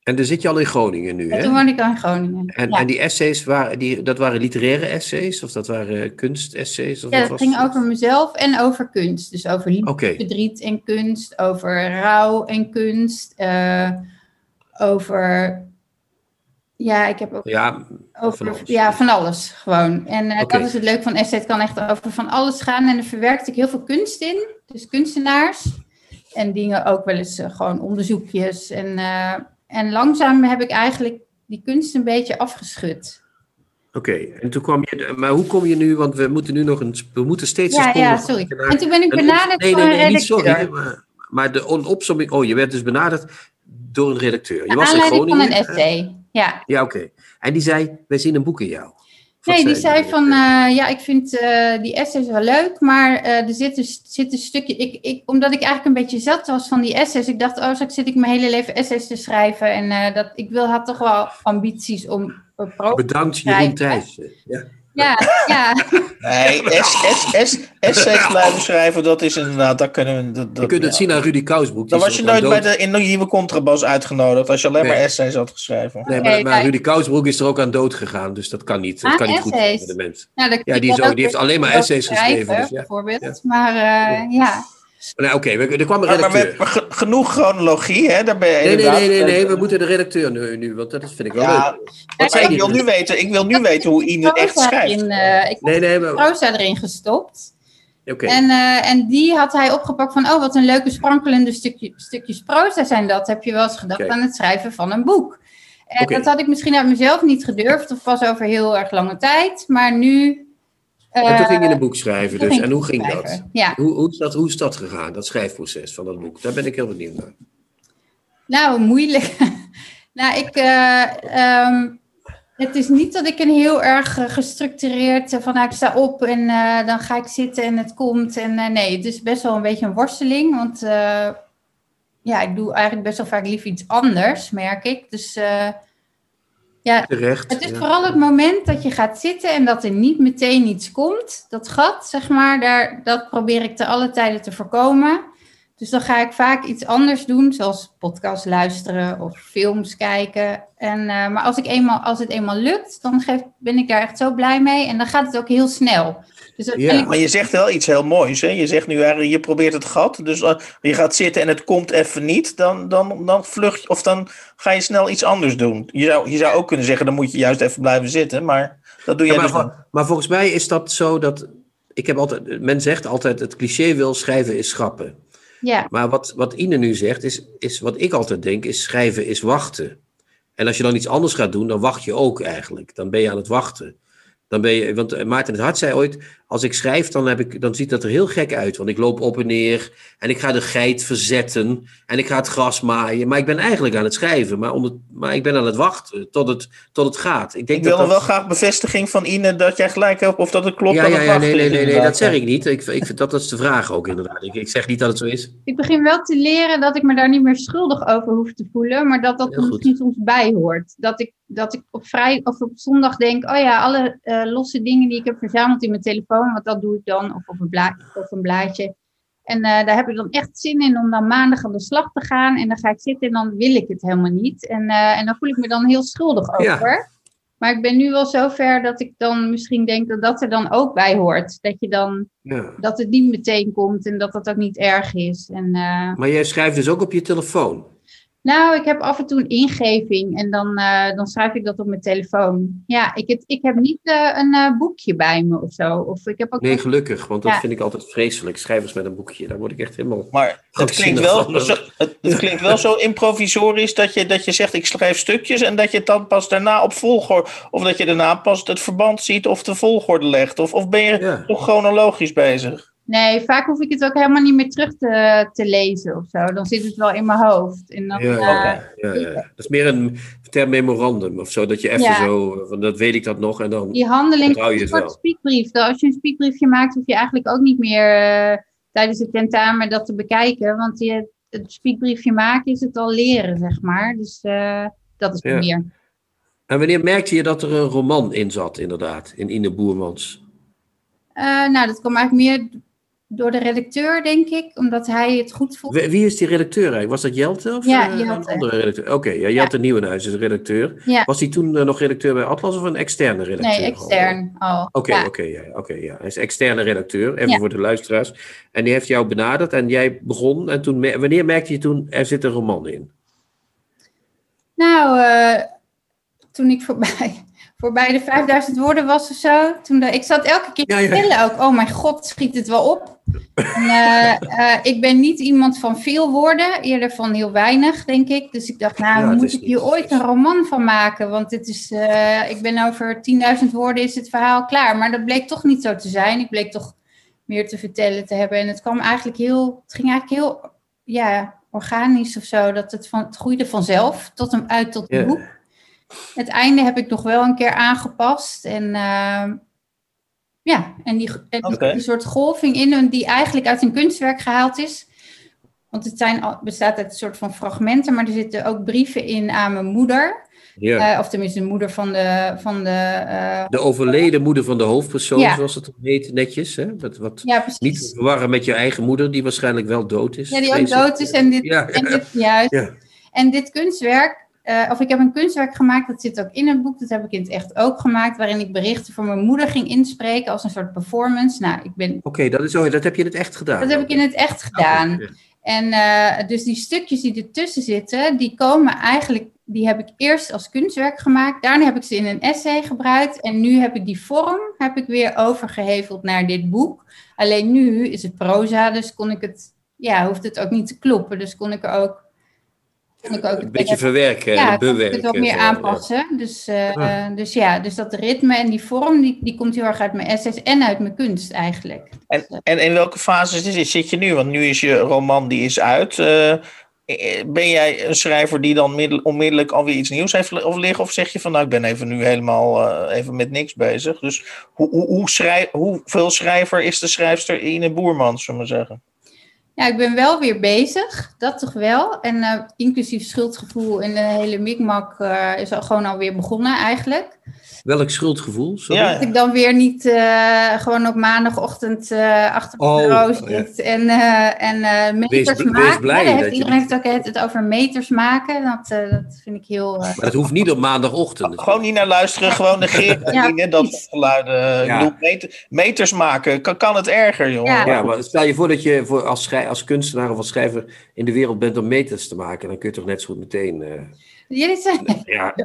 En dan zit je al in Groningen nu, hè? toen woonde ik al in Groningen. En, ja. en die essays, waren, die, dat waren literaire essays? Of dat waren kunstessays? Of ja, dat was ging het? over mezelf en over kunst. Dus over liefde, verdriet en kunst, over rouw en kunst, eh, over... Ja, ik heb ook Ja, Over, Van alles. Ja, van alles gewoon. En eh, dat is het leuke van essay. Het kan echt over van alles gaan. En er verwerkte ik heel veel kunst in. Dus kunstenaars. En dingen ook wel eens eh, gewoon onderzoekjes. En, eh, en langzaam heb ik eigenlijk die kunst een beetje afgeschud. oké. En toen kwam je... Maar hoe kom je nu... Want we moeten nu nog een... We moeten steeds Ja, ja, sorry. naar En toen ben ik benaderd Nee, door nee, een nee, niet sorry. Maar, maar de opsomming... Oh, je werd dus benaderd door een redacteur. Je Naar was in van een essay. Ja. Ja, oké. En die zei, wij zien een boek in jou. Wat Nee, die zei van, eh, ja, ik vind eh, die essays wel leuk, maar eh, er zit een, zit een stukje, ik, ik, omdat ik eigenlijk een beetje zat was van die essays, ik dacht, oh, straks zit ik mijn hele leven essays te schrijven en dat, ik wil, had toch wel ambities om pro Bedankt Jeroen. Thijssen. Ja. Ja, ja, Nee, S, S, S, essays blijven schrijven, dat is inderdaad, dat kunnen we... Dat, Je kunt het ja. zien aan Rudy Kousbroek. Dan was je nooit bij de in de nieuwe contrabas uitgenodigd als je alleen Nee. maar essays had geschreven. Nee, maar, maar. Rudy Kousbroek is er ook aan dood gegaan, dus dat kan niet. Dat Ah, kan niet goed voor de mens. nou, Ja, die, is had ook, die heeft alleen maar essays schrijven, geschreven. Dus ja. bijvoorbeeld, Ja. maar eh, ja. Nou, oké, we- er kwam een Maar, maar we redacteur. genoeg chronologie, hè? Daar ben je Nee, nee, nee, nee, nee, we moeten de redacteur nu, nu want dat vind ik wel Ja, leuk. Zei ik wil nu weten, ik wil nu weten hoe Ine echt schrijft. erin, eh, ik heb Nee, nee, maar... proza erin gestopt. Oké, En, eh, en die had hij opgepakt van, oh, wat een leuke sprankelende stukje, stukjes proza zijn dat. Heb je wel eens gedacht aan het schrijven van een boek? En Oké. dat had ik misschien uit mezelf niet gedurfd, of was over heel erg lange tijd. Maar nu... en toen eh, ging je een boek schrijven toen dus. En hoe ging dat? Ja, Hoe, hoe, is dat? hoe is dat gegaan, dat schrijfproces van dat boek? Daar ben ik heel benieuwd naar. nou, moeilijk. nou, ik... eh, ehm, Het is niet dat ik een heel erg eh, gestructureerd uh, van nou, ik sta op en uh, dan ga ik zitten en het komt. En nee, het is best wel een beetje een worsteling. Want ja, ik doe eigenlijk best wel vaak liever iets anders, merk ik. Dus ja, Terecht, het is ja. vooral het moment dat je gaat zitten en dat er niet meteen iets komt. Dat gat, zeg maar, daar, dat probeer ik te alle tijden te voorkomen. Dus dan ga ik vaak iets anders doen, zoals podcast luisteren of films kijken. En, uh, maar als, ik eenmaal, als het eenmaal lukt, dan geef, ben ik daar echt zo blij mee. En dan gaat het ook heel snel. Dus ja, maar je zegt wel iets heel moois. Hè? Je zegt nu eigenlijk, je probeert het gat. Dus als je gaat zitten en het komt even niet, dan, dan, dan vlucht je, of dan ga je snel iets anders doen. Je zou, je zou ook kunnen zeggen, dan moet je juist even blijven zitten. Maar dat doe jij ja, maar, dus niet. maar volgens mij is dat zo dat. Ik heb altijd, men zegt altijd: het cliché wil schrijven is schrappen. Ja. Maar wat, wat Ine nu zegt, is, is wat ik altijd denk, is schrijven is wachten. En als je dan iets anders gaat doen, dan wacht je ook eigenlijk. Dan ben je aan het wachten. Dan ben je, want Maarten het Hart zei ooit, als ik schrijf, dan, heb ik, dan ziet dat er heel gek uit. Want ik loop op en neer en ik ga de geit verzetten en ik ga het gras maaien. Maar ik ben eigenlijk aan het schrijven, maar, onder, maar ik ben aan het wachten tot het, tot het gaat. Ik, denk ik wil dat wel graag bevestiging van Ine dat jij gelijk hebt of dat het klopt. Ja, dat ja, het ja nee, nee, nee, nee, dat zeg ik niet. Ik, ik vind dat, dat is de vraag ook inderdaad. Ik, ik zeg niet dat het zo is. Ik begin wel te leren dat ik me daar niet meer schuldig over hoef te voelen, maar dat dat er misschien soms bij hoort. Dat ik, dat ik op, vrij, of op zondag denk, oh ja, alle eh, losse dingen die ik heb verzameld in mijn telefoon, want dat doe ik dan, of op een, bla of een blaadje. En eh, daar heb ik dan echt zin in om dan maandag aan de slag te gaan. En dan ga ik zitten en dan wil ik het helemaal niet. En, eh, en dan voel ik me dan heel schuldig Ja. over. Maar ik ben nu wel zover dat ik dan misschien denk dat dat er dan ook bij hoort. Dat je dan Ja. dat het niet meteen komt en dat dat ook niet erg is. En, eh, Maar jij schrijft dus ook op je telefoon. Nou, ik heb af en toe een ingeving en dan, eh, dan schrijf ik dat op mijn telefoon. Ja, ik, het, ik heb niet eh, een eh, boekje bij me of zo. Of ik heb ook Nee, gelukkig, want dat Ja. vind ik altijd vreselijk. Schrijvers met een boekje, daar word ik echt helemaal... Maar het klinkt, wel, zo, het, het klinkt wel zo improvisorisch dat je, dat je zegt ik schrijf stukjes en dat je het dan pas daarna op volgorde, of dat je daarna pas het verband ziet of de volgorde legt. Of, of ben je Ja. toch chronologisch bezig? Nee, vaak hoef ik het ook helemaal niet meer terug te, te lezen of zo. Dan zit het wel in mijn hoofd. En dan, Ja, eh, ja, ja, ja. Dat is meer een ter memorandum of zo, dat je even zo, van dat weet ik dat nog en dan... die handeling je is een soort. Dat Als je een spiekbriefje maakt, hoef je eigenlijk ook niet meer eh, tijdens het tentamen dat te bekijken. Want je, het spiekbriefje maken is het al leren, zeg maar. Dus eh, dat is meer. En wanneer merkte je dat er een roman in zat, inderdaad, in Ine Boermans? Nou, dat kwam eigenlijk meer door de redacteur, denk ik. Omdat hij het goed vond. Wie is die redacteur eigenlijk? Was dat Jelte of Ja, eh, Jelte. een andere redacteur? Oké, ja, Jelte Nieuwenhuis is de redacteur. Ja. Was hij toen eh, nog redacteur bij Atlas of een externe redacteur? Nee, extern al. Oké, Ja. oké, ja, oké, ja. Hij is externe redacteur, even Ja. voor de luisteraars. En die heeft jou benaderd en jij begon. En toen, wanneer merkte je toen, er zit een roman in? Nou, eh, toen ik voorbij, voorbij de 5000 woorden was of zo. Toen de, ik zat elke keer te Ja, ja. tellen ook. Oh mijn god, schiet het wel op. En, eh, eh, ik ben niet iemand van veel woorden, eerder van heel weinig, denk ik. Dus ik dacht, nou, Ja, het moet ik hier niet- ooit een roman van maken? Want dit is, eh, ik ben over 10.000 woorden is het verhaal klaar. Maar dat bleek toch niet zo te zijn. Ik bleek toch meer te vertellen te hebben. En het kwam eigenlijk heel, het ging eigenlijk heel, ja, organisch of zo. Dat het, van, het groeide vanzelf tot een, uit tot een Ja. boek. Het einde heb ik nog wel een keer aangepast. En ehm, ja, en die, en die soort golving in een- die eigenlijk uit een kunstwerk gehaald is. Want het zijn, bestaat uit een soort van fragmenten, maar er zitten ook brieven in aan mijn moeder. Ja. Eh, of tenminste de moeder van de... Van de eh, de overleden moeder van de hoofdpersoon, Ja. zoals het dan heet, netjes. Hè? Wat, wat ja, precies. niet te verwarren met je eigen moeder, die waarschijnlijk wel dood is. Ja, die ook dood is. En dit, en dit, juist. En dit kunstwerk, eh, of ik heb een kunstwerk gemaakt, dat zit ook in het boek, dat heb ik in het echt ook gemaakt, waarin ik berichten voor mijn moeder ging inspreken als een soort performance. Nou, ik ben, Oké, dat, is oh, dat heb je in het echt gedaan. dat heb ik in het echt gedaan. Ja. En eh, dus die stukjes die ertussen zitten, die komen eigenlijk, die heb ik eerst als kunstwerk gemaakt. Daarna heb ik ze in een essay gebruikt. En nu heb ik die vorm heb ik weer overgeheveld naar dit boek. Alleen nu is het proza, dus kon ik het, ja, hoeft het ook niet te kloppen. Dus kon ik er ook, kon ik ook Een beetje verwerken ja, en kon ik bewerken. het ook meer aanpassen. Dus, eh, Ja. dus ja, dus dat ritme en die vorm, die, die komt heel erg uit mijn essays en uit mijn kunst eigenlijk. En, en in welke fase zit, je nu? Want nu is je roman die is uit. Eh, eh, ben jij een schrijver die dan middel, onmiddellijk alweer iets nieuws heeft of liggen? Of zeg je van nou, ik ben even nu helemaal uh, even met niks bezig. Dus hoe, hoe, hoe schrijf, hoeveel schrijver is de schrijfster Ine Boermans, zullen we zeggen? Ja, ik ben wel weer bezig, dat toch wel. En uh, inclusief schuldgevoel en de hele mikmak uh, is al gewoon alweer begonnen eigenlijk. Welk schuldgevoel? Sorry. Ja. Dat ik dan weer niet uh, gewoon op maandagochtend achter het bureau oh, zit ja. en, en meters wees, maken. Wees blij ja, dat heeft, iedereen heeft ook het, het over meters maken. Dat, dat vind ik heel... maar dat hoeft niet op maandagochtend. Gewoon niet naar luisteren, gewoon negeren. ja, dat geluiden. Bedoel, meter, meters maken, kan, kan het erger, jongen. Ja. ja, maar stel je voor dat je voor als, schrij, als kunstenaar of als schrijver in de wereld bent om meters te maken. Dan kun je toch net zo goed meteen... Uh... Jullie zijn... Ja,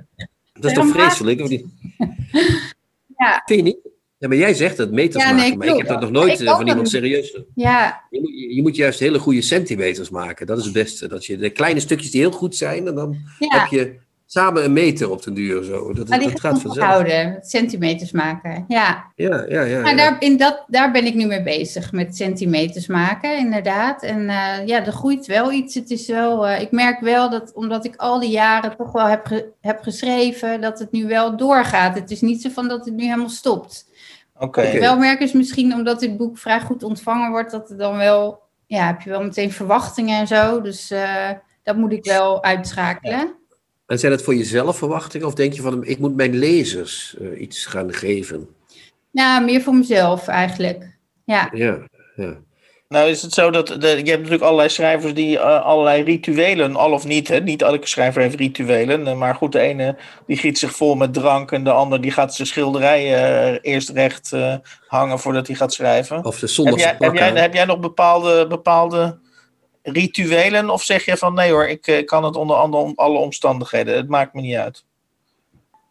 dat is toch vreselijk, of niet? Ja. Vind je niet? Ja, maar jij zegt het, meters Ja, maken. nee, maar ik heb dat nog nooit Ik eh, van iemand serieus. Ja, Je moet, je moet juist hele goede centimeters maken. Dat is het beste. Dat je de kleine stukjes die heel goed zijn, en dan ja. heb je samen een meter op den duur. Zo. Dat, maar die dat gaat vanzelf. houden, centimeters maken. Ja, Ja, ja, ja. maar ja. daar, in dat, daar ben ik nu mee bezig, met centimeters maken, inderdaad. En eh, ja, er groeit wel iets. Het is wel, eh, ik merk wel dat, omdat ik al die jaren toch wel heb, ge- heb geschreven, dat het nu wel doorgaat. Het is niet zo van dat het nu helemaal stopt. Oké. Wat ik wel merk is misschien omdat dit boek vrij goed ontvangen wordt, dat er dan wel, ja, heb je wel meteen verwachtingen en zo. Dus eh, dat moet ik wel uitschakelen. En zijn het voor jezelf verwachtingen? Of denk je van, ik moet mijn lezers eh, iets gaan geven? Ja, meer voor mezelf eigenlijk. Ja, Ja, ja. Nou is het zo dat de, je hebt natuurlijk allerlei schrijvers die eh, allerlei rituelen, al of niet, hè, niet elke schrijver heeft rituelen, eh, maar goed, de ene die giet zich vol met drank en de ander die gaat zijn schilderijen eerst recht eh, hangen voordat hij gaat schrijven. Of de Heb pak heb, jij, aan. heb jij nog bepaalde, bepaalde rituelen of zeg je van nee hoor, ik eh, kan het onder andere om alle omstandigheden, het maakt me niet uit.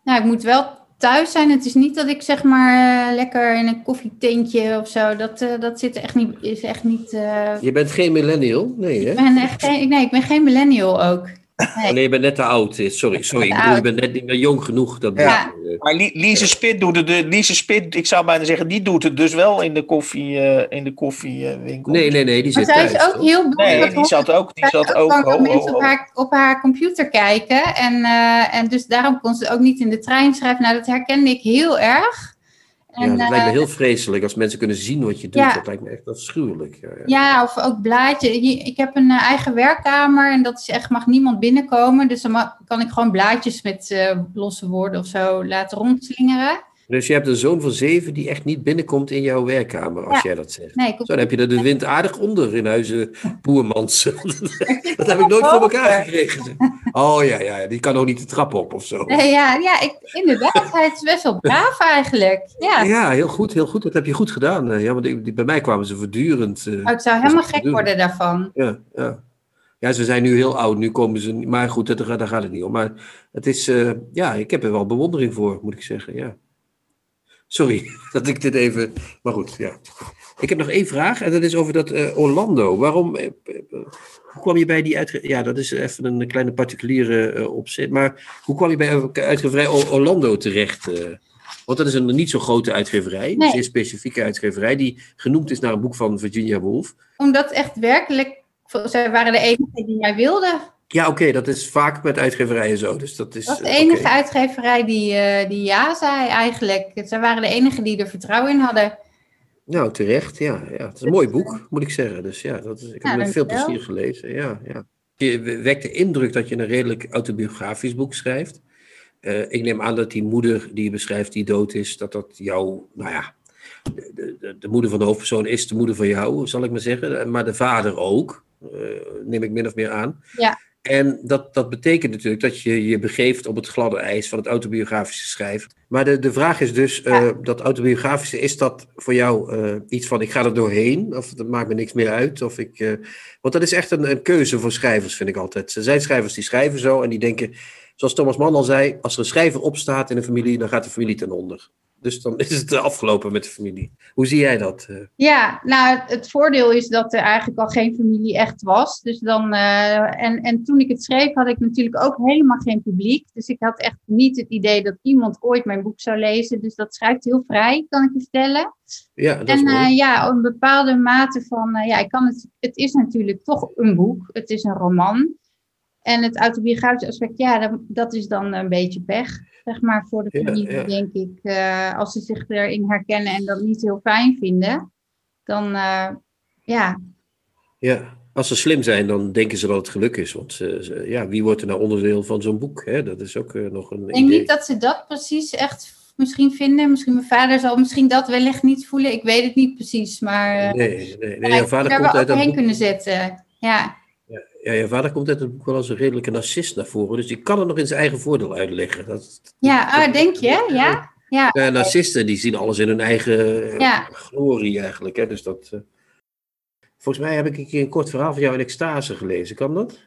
nou, ik moet wel thuis zijn. Het is niet dat ik zeg maar eh, lekker in een koffietentje of zo. Dat, eh, dat zit echt niet. Is echt niet eh, Je bent geen millennial? Nee, hè? ik ben echt geen, nee, ik ben geen millennial ook. Oh, nee, je bent net te oud. Eh, Sorry, sorry. Ik bedoel, bent net niet meer jong genoeg. Dat Ja. bedoel ik. Maar Li- Lise Spit doet het, de- Lise Spit, ik zou bijna zeggen, die doet het dus wel in de koffie, eh, in de koffiewinkel. Nee, nee, nee. Die Maar zit zij thuis. is ook toch? heel blij. Nee, die zat ook, die zij zat ook. ho, ho, mensen op haar, op haar computer kijken. En, eh, en dus daarom kon ze ook niet in de trein schrijven. Nou, dat herkende ik heel erg. En, Ja, dat lijkt me eh, heel vreselijk als mensen kunnen zien wat je doet. Ja. Dat lijkt me echt afschuwelijk. Ja, ja. Ja, of ook blaadje. Ik heb een eh, eigen werkkamer en dat is echt, mag niemand binnenkomen. Dus dan kan ik gewoon blaadjes met eh, losse woorden of zo laten rondslingeren. Dus je hebt een zoon van zeven die echt niet binnenkomt in jouw werkkamer, als Ja. jij dat zegt. Nee, Zo, dan heb je er de wind aardig onder in huizen Boermans. dat heb ik nooit voor elkaar gekregen. Oh ja, ja, die kan ook niet de trap op of zo. Nee, ja, ja ik, inderdaad. Hij is best wel braaf eigenlijk. Ja, Ja, heel goed, heel goed. Dat heb je goed gedaan. Eh, Ja, want ik- die- bij mij kwamen ze voortdurend. eh, Oh, ik zou helemaal gek worden daarvan. Ja, ja. Ja, ze zijn nu heel oud. Nu komen ze. Maar goed, dat- daar gaat het niet om. Maar het is. eh, ja, ik heb er wel bewondering voor, moet ik zeggen. Ja. Sorry dat ik dit even. Maar goed, ja. Ik heb nog één vraag. En dat is over dat eh, Orlando. Waarom. eh, hoe kwam je bij die uitge... Ja, dat is even een kleine particuliere eh, opzet. Maar hoe kwam je bij uitgeverij Orlando terecht? want dat is een niet zo grote uitgeverij. Een Nee. zeer specifieke uitgeverij. Die genoemd is naar een boek van Virginia Woolf. Omdat echt werkelijk, zij waren de enige die mij wilden. Ja, oké, dat is vaak met uitgeverijen zo. Dus dat is. Dat was de eh, enige uitgeverij die, eh, die ja zei eigenlijk. Zij waren de enige die er vertrouwen in hadden. Nou, terecht, ja, ja. Het is een mooi boek, moet ik zeggen. Dus ja, dat is, ik heb Ja, het met veel plezier gelezen. Ja, ja. Je wekt de indruk dat je een redelijk autobiografisch boek schrijft. Eh, ik neem aan dat die moeder die je beschrijft, die dood is, dat dat jouw, nou ja, de, de, de moeder van de hoofdpersoon is de moeder van jou, zal ik maar zeggen. Maar de vader ook, eh, neem ik min of meer aan. Ja. En dat, dat betekent natuurlijk dat je je begeeft op het gladde ijs van het autobiografische schrijven. Maar de, de vraag is dus, eh, dat autobiografische, is dat voor jou eh, iets van ik ga er doorheen? Of dat maakt me niks meer uit? Of ik, eh, want dat is echt een, een keuze voor schrijvers, vind ik altijd. Er zijn schrijvers die schrijven zo en die denken, zoals Thomas Mann al zei, als er een schrijver opstaat in een familie, dan gaat de familie ten onder. Dus dan is het afgelopen met de familie. Hoe zie jij dat? eh? Ja, nou, het, voordeel is dat er eigenlijk al geen familie echt was. Dus dan, eh, en, en toen ik het schreef, had ik natuurlijk ook helemaal geen publiek. Dus ik had echt niet het idee dat iemand ooit mijn boek zou lezen. Dus dat schrijft heel vrij, kan ik je vertellen. Ja, dat is En mooi. eh, ja, een bepaalde mate van, ja, ik kan het, het is natuurlijk toch een boek. Het is een roman. En het autobiografische aspect, ja, dat, dat is dan een beetje pech, zeg maar, voor de familie, ja. denk ik. Eh, als ze zich erin herkennen en dat niet heel fijn vinden, dan, eh, ja, Ja, als ze slim zijn, dan denken ze dat het geluk is. Want ze, ze- ja, wie wordt er nou onderdeel van zo'n boek? Hè? Dat is ook eh, nog een Ik denk idee. niet dat ze dat precies echt misschien vinden. Misschien mijn vader zal misschien dat wellicht niet voelen. Ik weet het niet precies, maar Nee, nee, nee. Jouw vader komt uit dat boek. kunnen zetten. Ja, Ja, je vader komt uit het boek wel als een redelijke narcist naar voren. Dus die kan het nog in zijn eigen voordeel uitleggen. Dat, ja ah, denk je? Ja, ja. Ja, narcisten die zien alles in hun eigen eh, Ja. glorie eigenlijk. Hè? Dus dat, eh, Volgens mij heb ik een keer een kort verhaal van jou in extase gelezen. Kan dat?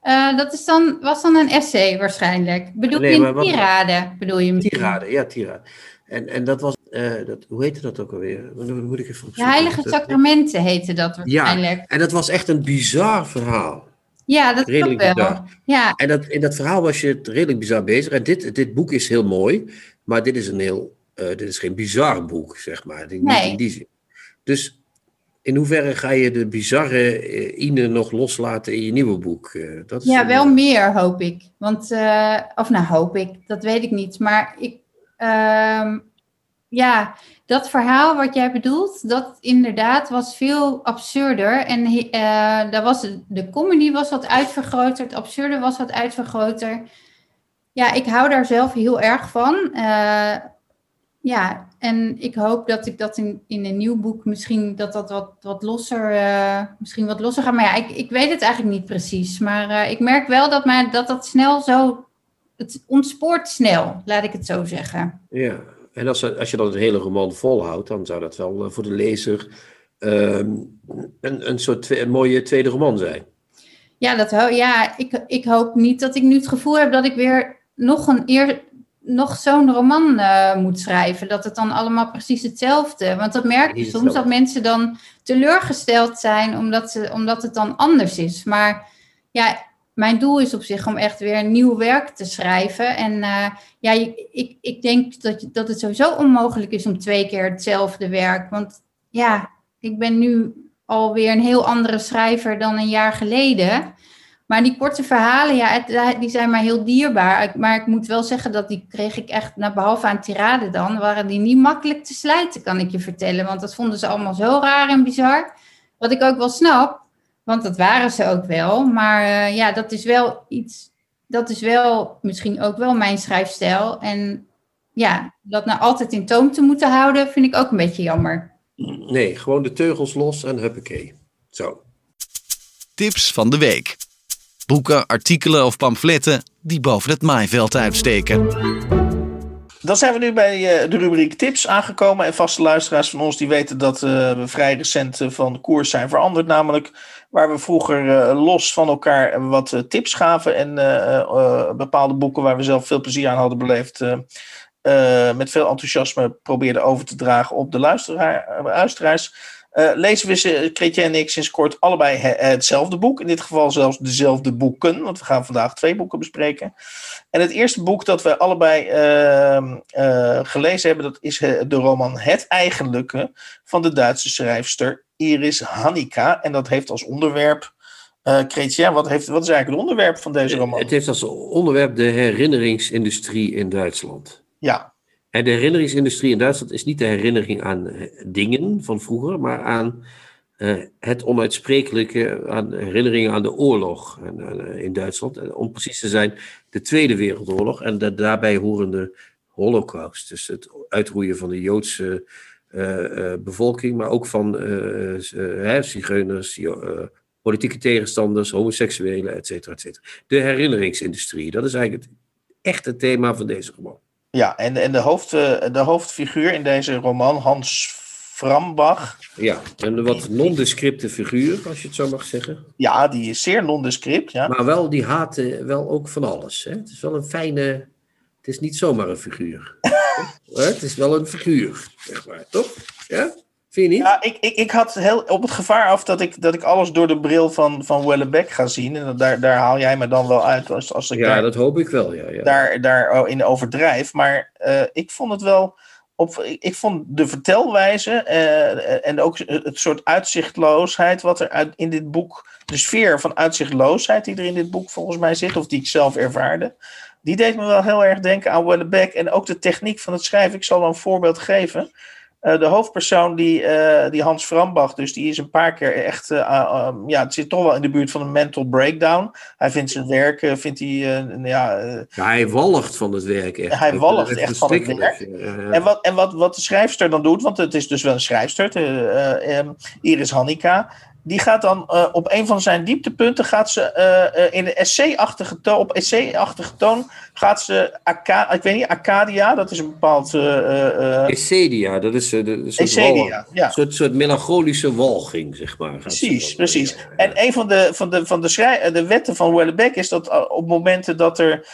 Eh, dat is dan, was dan een essay waarschijnlijk. Bedoel Nee, je een tirade? Bedoel je misschien? Tirade, ja, tirade. En, en dat was, eh, dat, hoe heette dat ook alweer? Moet ik even De. Heilige Dat- Sacramenten heette dat waarschijnlijk. En dat was echt een bizar verhaal. Ja, dat Redelijk wel. bizar. Ja, En dat, in dat verhaal was je redelijk bizar bezig. En dit, dit boek is heel mooi, maar dit is, een heel, eh, dit is geen bizar boek, zeg maar. Niet Nee. in die zin. Dus in hoeverre ga je de bizarre eh, Ine nog loslaten in je nieuwe boek? Eh, dat is ja, een- wel meer hoop ik. Want, eh, of nou hoop ik, dat weet ik niet. Maar ik, ehm, ja, dat verhaal wat jij bedoelt, dat inderdaad was veel absurder. En eh, daar was, de- comedy was wat uitvergroot, het absurde was wat uitvergroter. Ja, ik hou daar zelf heel erg van. Eh, ja, en ik hoop dat ik dat in, in een nieuw boek misschien dat dat wat, wat losser, eh, misschien wat losser gaat. Maar ja, ik, ik weet het eigenlijk niet precies. Maar eh, ik merk wel dat, mij, dat dat snel zo, het ontspoort snel, laat ik het zo zeggen. Ja, en als, als je dan een hele roman volhoudt, dan zou dat wel eh, voor de lezer ehm, een, een soort een mooie tweede roman zijn. Ja, dat, ja ik, ik hoop niet dat ik nu het gevoel heb dat ik weer nog, een eer, nog zo'n roman eh, moet schrijven. Dat het dan allemaal precies hetzelfde. Want dat merk je soms, dat mensen dan teleurgesteld zijn omdat, ze, omdat het dan anders is. Maar ja, mijn doel is op zich om echt weer nieuw werk te schrijven. En eh, ja, ik, ik denk dat, dat het sowieso onmogelijk is om twee keer hetzelfde werk. Want ja, ik ben nu alweer een heel andere schrijver dan een jaar geleden. Maar die korte verhalen, ja, het- die zijn mij heel dierbaar. Maar ik moet wel zeggen dat die kreeg ik echt, nou, behalve aan tirade dan, waren die niet makkelijk te slijten, kan ik je vertellen. Want dat vonden ze allemaal zo raar en bizar. Wat ik ook wel snap, want dat waren ze ook wel. Maar eh, ja, dat is wel iets, dat is wel misschien ook wel mijn schrijfstijl. En ja, dat nou altijd in toom te moeten houden, vind ik ook een beetje jammer. Nee, gewoon de teugels los en huppakee. Zo. Tips van de week. Boeken, artikelen of pamfletten die boven het maaiveld uitsteken. Dan zijn we nu bij eh, de rubriek tips aangekomen. En vaste luisteraars van ons die weten dat eh, we vrij recent eh, van koers zijn veranderd. Namelijk waar we vroeger los van elkaar wat tips gaven. En bepaalde boeken waar we zelf veel plezier aan hadden beleefd. met veel enthousiasme probeerden over te dragen op de luisteraar, luisteraars. Eh, lezen we, en ik, sinds kort allebei he- hetzelfde boek. In dit geval zelfs dezelfde boeken. Want we gaan vandaag twee boeken bespreken. En het eerste boek dat we allebei ehm, eh, gelezen hebben, dat is eh, de roman Het Eigenlijke van de Duitse schrijfster Iris Hannika. En dat heeft als onderwerp, Chrétien, wat, heeft, wat is eigenlijk het onderwerp van deze roman? Het heeft als onderwerp de herinneringsindustrie in Duitsland. Ja, En de herinneringsindustrie in Duitsland is niet de herinnering aan eh, dingen van vroeger, maar aan eh, het onuitsprekelijke, aan herinneringen aan de oorlog eh, in Duitsland. En om precies te zijn, de Tweede Wereldoorlog en de daarbij horende Holocaust. Dus het uitroeien van de Joodse bevolking, maar ook van zigeuners, politieke tegenstanders, homoseksuelen, et cetera, et cetera. De herinneringsindustrie, dat is eigenlijk het echte thema van deze roman. Ja en, en de, hoofd, eh, de hoofdfiguur in deze roman, Hans Frambach, Ja, een wat nondescripte figuur, als je het zo mag zeggen. ja, die is zeer nondescript. Ja. Maar wel, die haat eh, wel ook van alles. Hè? Het is wel een fijne... Het is niet zomaar een figuur. Het is wel een figuur, zeg maar. Toch? Ja? Vind je niet? Ja, ik, ik, ik had heel op het gevaar af dat ik, dat ik alles door de bril van, van Wellebeck ga zien. En daar, daar haal jij me dan wel uit als, als ik Ja, daar, dat hoop ik wel, ja. ja. daar, daar in overdrijf. Maar eh, ik vond het wel op, ik, ik vond de vertelwijze eh, en ook het soort uitzichtloosheid wat er uit, in dit boek, de sfeer van uitzichtloosheid die er in dit boek volgens mij zit, of die ik zelf ervaarde, die deed me wel heel erg denken aan Wellebeck en ook de techniek van het schrijven. Ik zal wel een voorbeeld geven. Uh, de hoofdpersoon, die, uh, die Hans Frambach, dus die is een paar keer echt, uh, ja, het zit toch wel in de buurt van een mental breakdown. Hij vindt zijn werk, vindt hij, ja, ja... Hij walgt van het werk echt. Hij walgt echt van het werk. En, wat, en wat, wat de schrijfster dan doet, want het is dus wel een schrijfster, um, Iris Hannika, die gaat dan uh, op een van zijn dieptepunten gaat ze uh, uh, in een essay-achtige toon, op essay-achtige toon gaat ze, Aca ik weet niet, Acadia, dat is een bepaald... Essedia, dat is een Essedia, ja. Soort, soort melancholische walging, zeg maar. Precies, precies. Ja, ja. En een van de, van de, van de, schrij de wetten van Wellebeck is dat op momenten dat er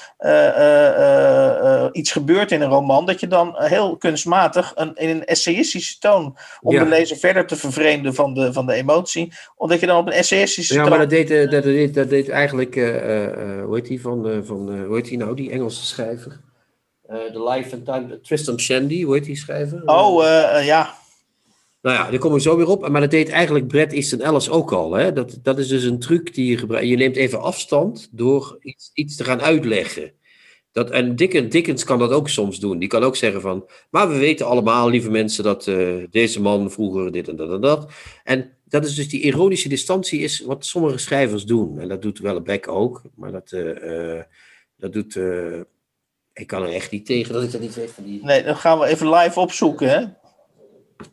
iets gebeurt in een roman, dat je dan heel kunstmatig een, in een essayistische toon, om de lezer verder te vervreemden van de, van de emotie, omdat je dan op een essayistische Ja, maar dat deed, uh, dat, deed, dat deed eigenlijk, uh, uh, hoe heet die van, van hoe heet die nou, die Engelse schrijver? The Life and Time, Tristan Shandy, hoe heet die schrijver? Oh, ja. Nou ja, daar komen we zo weer op. Maar dat deed eigenlijk Brett Easton Ellis ook al. Hè? Dat, dat is dus een truc die je gebruikt. Je neemt even afstand door iets, iets te gaan uitleggen. Dat, en Dickens, Dickens kan dat ook soms doen. Die kan ook zeggen van, maar we weten allemaal, lieve mensen, dat uh, deze man vroeger dit en dat en dat. En dat is dus die ironische distantie is wat sommige schrijvers doen. En dat doet Wellebeck ook. Maar dat, uh, uh, dat doet... ik kan er echt niet tegen dat ik dat niet weet van die... Nee, dan gaan we even live opzoeken, hè?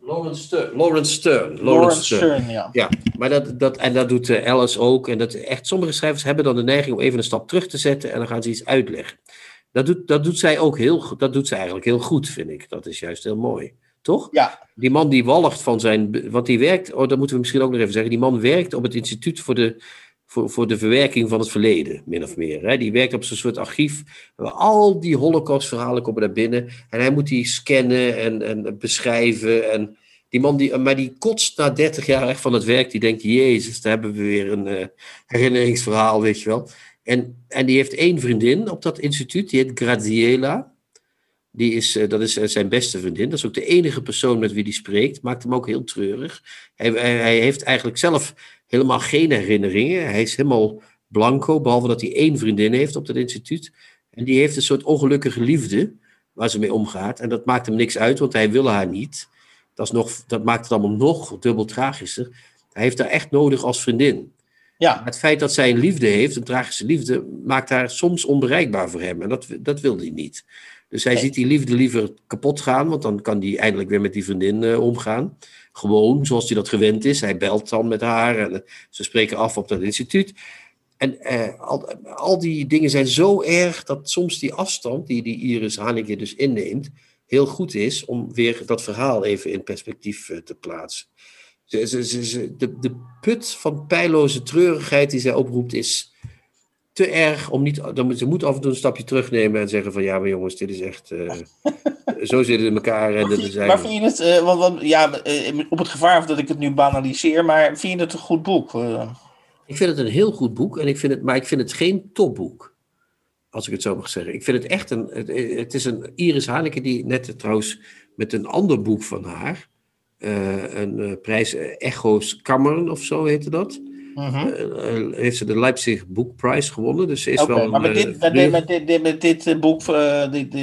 Lawrence Stern. Lawrence Stern. Lawrence Stern, ja. ja. Maar dat, dat, en dat doet Alice ook. En dat, echt, sommige schrijvers hebben dan de neiging om even een stap terug te zetten en dan gaan ze iets uitleggen. Dat doet, dat doet zij ook heel dat doet zij eigenlijk heel goed, vind ik. Dat is juist heel mooi. Toch? Ja. Die man die walgt van zijn. Want die werkt. Oh, dat moeten we misschien ook nog even zeggen. Die man werkt op het Instituut voor de, voor, voor de Verwerking van het Verleden, min of meer. Hè? Die werkt op zo'n soort archief. Waar al die Holocaust-verhalen komen naar binnen. En hij moet die scannen en, en beschrijven. En die man die. Maar die kotst na 30 jaar echt van het werk. Die denkt: Jezus, daar hebben we weer een uh, herinneringsverhaal, weet je wel. En, en die heeft één vriendin op dat instituut, die heet Graziella. Die is, uh, dat is uh, zijn beste vriendin. Dat is ook de enige persoon met wie hij spreekt. Maakt hem ook heel treurig. Hij, hij, hij, heeft eigenlijk zelf helemaal geen herinneringen. Hij is helemaal blanco, behalve dat hij één vriendin heeft op dat instituut. En die heeft een soort ongelukkige liefde waar ze mee omgaat. En dat maakt hem niks uit, want hij wil haar niet. Dat, is nog, dat maakt het allemaal nog dubbel tragischer. Hij heeft haar echt nodig als vriendin. Ja. Het feit dat zij een liefde heeft, een tragische liefde, maakt haar soms onbereikbaar voor hem. En dat, dat wil hij niet. Dus hij ziet die liefde liever kapot gaan, want dan kan hij eindelijk weer met die vriendin uh, omgaan. Gewoon, zoals hij dat gewend is. Hij belt dan met haar en uh, ze spreken af op dat instituut. En uh, al, al, die dingen zijn zo erg dat soms die afstand die die Iris Haneke dus inneemt, heel goed is om weer dat verhaal even in perspectief te plaatsen. Ze, ze, ze, de, de put van pijloze treurigheid die zij oproept is te erg om niet. Dan, ze moet af en toe een stapje terugnemen en zeggen: van ja, maar jongens, dit is echt. Uh, zo zitten in elkaar. En maar, vind, maar vind je het. Uh, want, want, ja, uh, op het gevaar dat ik het nu banaliseer, maar vind je het een goed boek? Ik vind het een heel goed boek, en ik vind het, maar ik vind het geen topboek. Als ik het zo mag zeggen. Ik vind het echt een. Het, het is een Iris Haneke die net trouwens met een ander boek van haar. Een prijs, Echo's Kammern of zo heette dat. Mhm. Uh, heeft ze de Leipzig Boekprijs gewonnen. Dus is okay, wel. Maar met dit, met, met dit, dit, met dit boek, dit,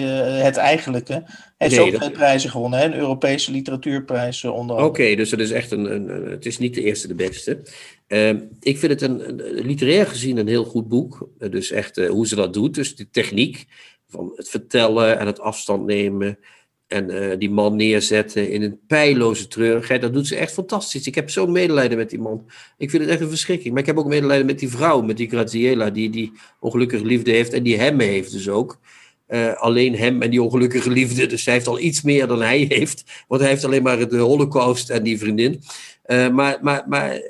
het eigenlijke, heeft ze nee, ook twee dat... prijzen gewonnen. Hè? Een Europese literatuurprijs onder Oké, okay, dus het is echt een, een, een, Het is niet de eerste, de beste. Ehm, ik vind het een, een, literair gezien een heel goed boek. dus echt hoe ze dat doet. Dus de techniek van het vertellen en het afstand nemen. En uh, die man neerzetten in een pijloze treurigheid. Dat doet ze echt fantastisch. Ik heb zo'n medelijden met die man. Ik vind het echt een verschrikking. Maar ik heb ook medelijden met die vrouw, met die Graziella, die die ongelukkige liefde heeft. En die hem heeft dus ook. Uh, alleen hem en die ongelukkige liefde. Dus hij heeft al iets meer dan hij heeft. Want hij heeft alleen maar de holocaust en die vriendin. Maar, maar, maar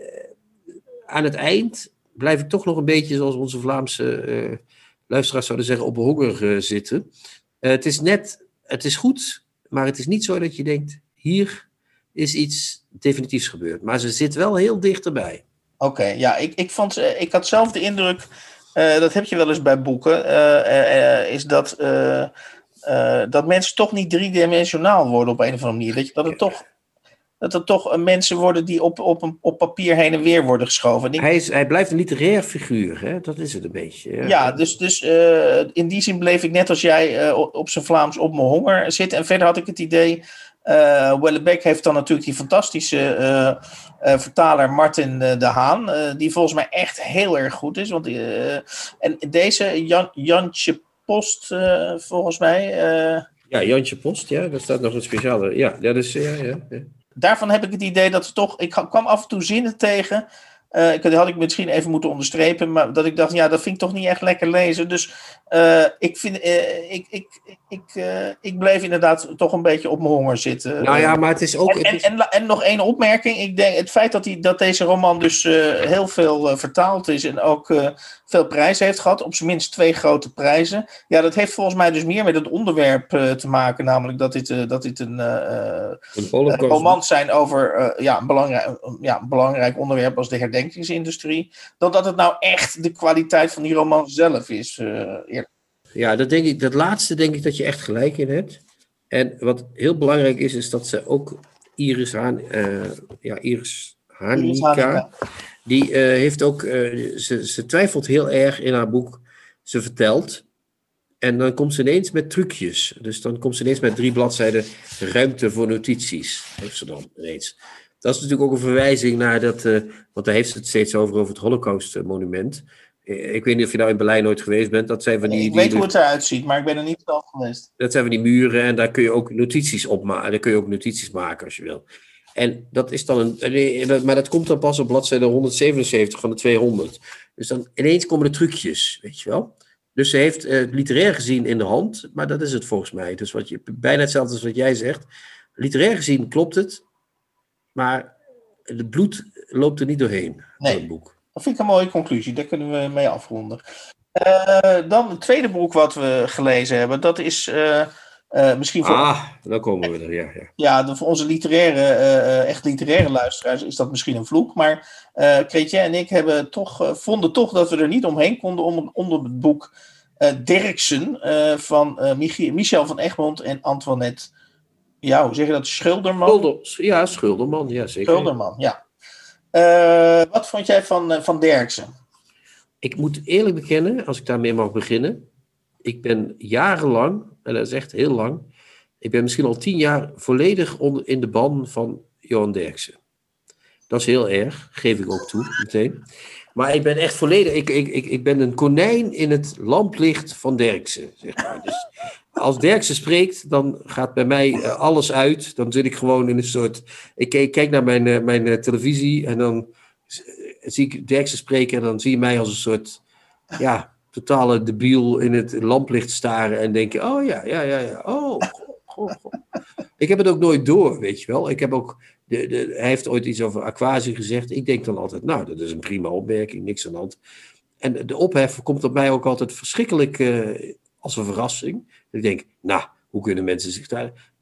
aan het eind blijf ik toch nog een beetje, zoals onze Vlaamse luisteraars zouden zeggen, op honger zitten. het is net, het is goed, maar het is niet zo dat je denkt, hier is iets definitiefs gebeurd. Maar ze zit wel heel dichterbij. Oké, okay, ja, ik, ik, vond, ik had zelf de indruk, uh, dat heb je wel eens bij boeken, uh, uh, is dat eh, dat mensen toch niet driedimensionaal worden op een of andere manier. Dat, je, dat het toch dat er toch eh, mensen worden die op, op, op papier heen en weer worden geschoven. Ik- Hij, is, hij blijft een literair figuur, hè? dat is het een beetje. ja, dus, dus eh, in die zin bleef ik net als jij eh, op- zijn Vlaams op mijn honger zitten. En verder had ik het idee. Wellebeck heeft dan natuurlijk die fantastische vertaler Martin de Haan. die volgens mij echt heel erg goed is. Want, en deze Jan, Jantje Post, volgens mij. Ja, Jantje Post, ja, daar staat nog een speciale. Ja, ja, dus, ja, ja, ja. Daarvan heb ik het idee dat het toch. Ik kwam af en toe zinnen tegen. eh, ik, die had ik misschien even moeten onderstrepen. Maar dat ik dacht, ja, dat vind ik toch niet echt lekker lezen. Dus eh, ik, vind, eh, ik, ik, ik, ik bleef inderdaad toch een beetje op mijn honger zitten. Nou ja, maar het is ook. En, het en, is- en, en nog één opmerking. Ik denk het feit dat, die, dat deze roman dus heel veel vertaald is en ook veel prijzen heeft gehad, op zijn minst twee grote prijzen. Ja, dat heeft volgens mij dus meer met het onderwerp eh, te maken, namelijk dat dit, eh, dat dit een eh, eh, romans zijn over ja, een belangrijk, ja, een belangrijk onderwerp als de herdenkingsindustrie, dan dat het nou echt de kwaliteit van die roman zelf is. Ja, dat, denk ik, dat laatste denk ik dat je echt gelijk in hebt. En wat heel belangrijk is, is dat ze ook Iris Haan, ja, Iris Hanika, Iris Hanika. Die eh, heeft ook, eh, ze, ze twijfelt heel erg in haar boek. Ze vertelt en dan komt ze ineens met trucjes. Dus dan komt ze ineens met drie bladzijden ruimte voor notities. Heeft ze dan ineens. Dat is natuurlijk ook een verwijzing naar dat, eh, want daar heeft ze het steeds over, over het Holocaust-monument. Ik weet niet of je nou in Berlijn nooit geweest bent. Dat zijn van die, ik die- weet hoe het eruit ziet, maar ik ben er niet zelf geweest. dat zijn van die muren en daar kun je ook notities op maken. Daar kun je ook notities maken als je wil. En dat is dan een. Maar dat komt dan pas op bladzijde 177 van de 200. Dus dan ineens komen de trucjes, weet je wel. Dus ze heeft eh, literair gezien in de hand, maar dat is het volgens mij. Dus wat je, bijna hetzelfde als wat jij zegt. Literair gezien klopt het, maar het bloed loopt er niet doorheen. Nee. het boek. Dat vind ik een mooie conclusie, daar kunnen we mee afronden. Eh, dan het tweede boek wat we gelezen hebben, dat is eh, eh, misschien voor, Ah, dan komen we er, ja. ja. ja, de- voor onze literaire, eh, echt literaire luisteraars is dat misschien een vloek. Maar Chrétien en ik hebben toch, vonden toch dat we er niet omheen konden om, onder het boek Derksen van Michel van Egmond en Antoinette, ja, hoe zeg je dat, Schulderman? Schulder, ja, Schulderman, ja zeker. Schulderman, ja. Wat vond jij van, van Derksen? Ik moet eerlijk bekennen, als ik daarmee mag beginnen. Ik ben jarenlang, en dat is echt heel lang. Ik ben misschien al tien jaar volledig onder, in de ban van Johan Derksen. Dat is heel erg, geef ik ook toe, meteen. Maar ik ben echt volledig, ik, ik, ik, ik ben een konijn in het lamplicht van Derksen, zeg maar. Dus als Derksen spreekt, dan gaat bij mij eh, alles uit. Dan zit ik gewoon in een soort, ik kijk, kijk naar mijn, eh, mijn eh, televisie en dan zie ik Derksen spreken en dan zie je mij als een soort, ja, totale debiel in het lamplicht staren en denken, oh ja, ja, ja, ja, oh. Ik heb het ook nooit door, weet je wel. Ik heb ook, de, de, hij heeft ooit iets over aquasie gezegd. Ik denk dan altijd, nou, dat is een prima opmerking, niks aan de hand. En de- ophef komt op mij ook altijd verschrikkelijk eh, als een verrassing. Ik denk, nou, hoe kunnen mensen zich daar...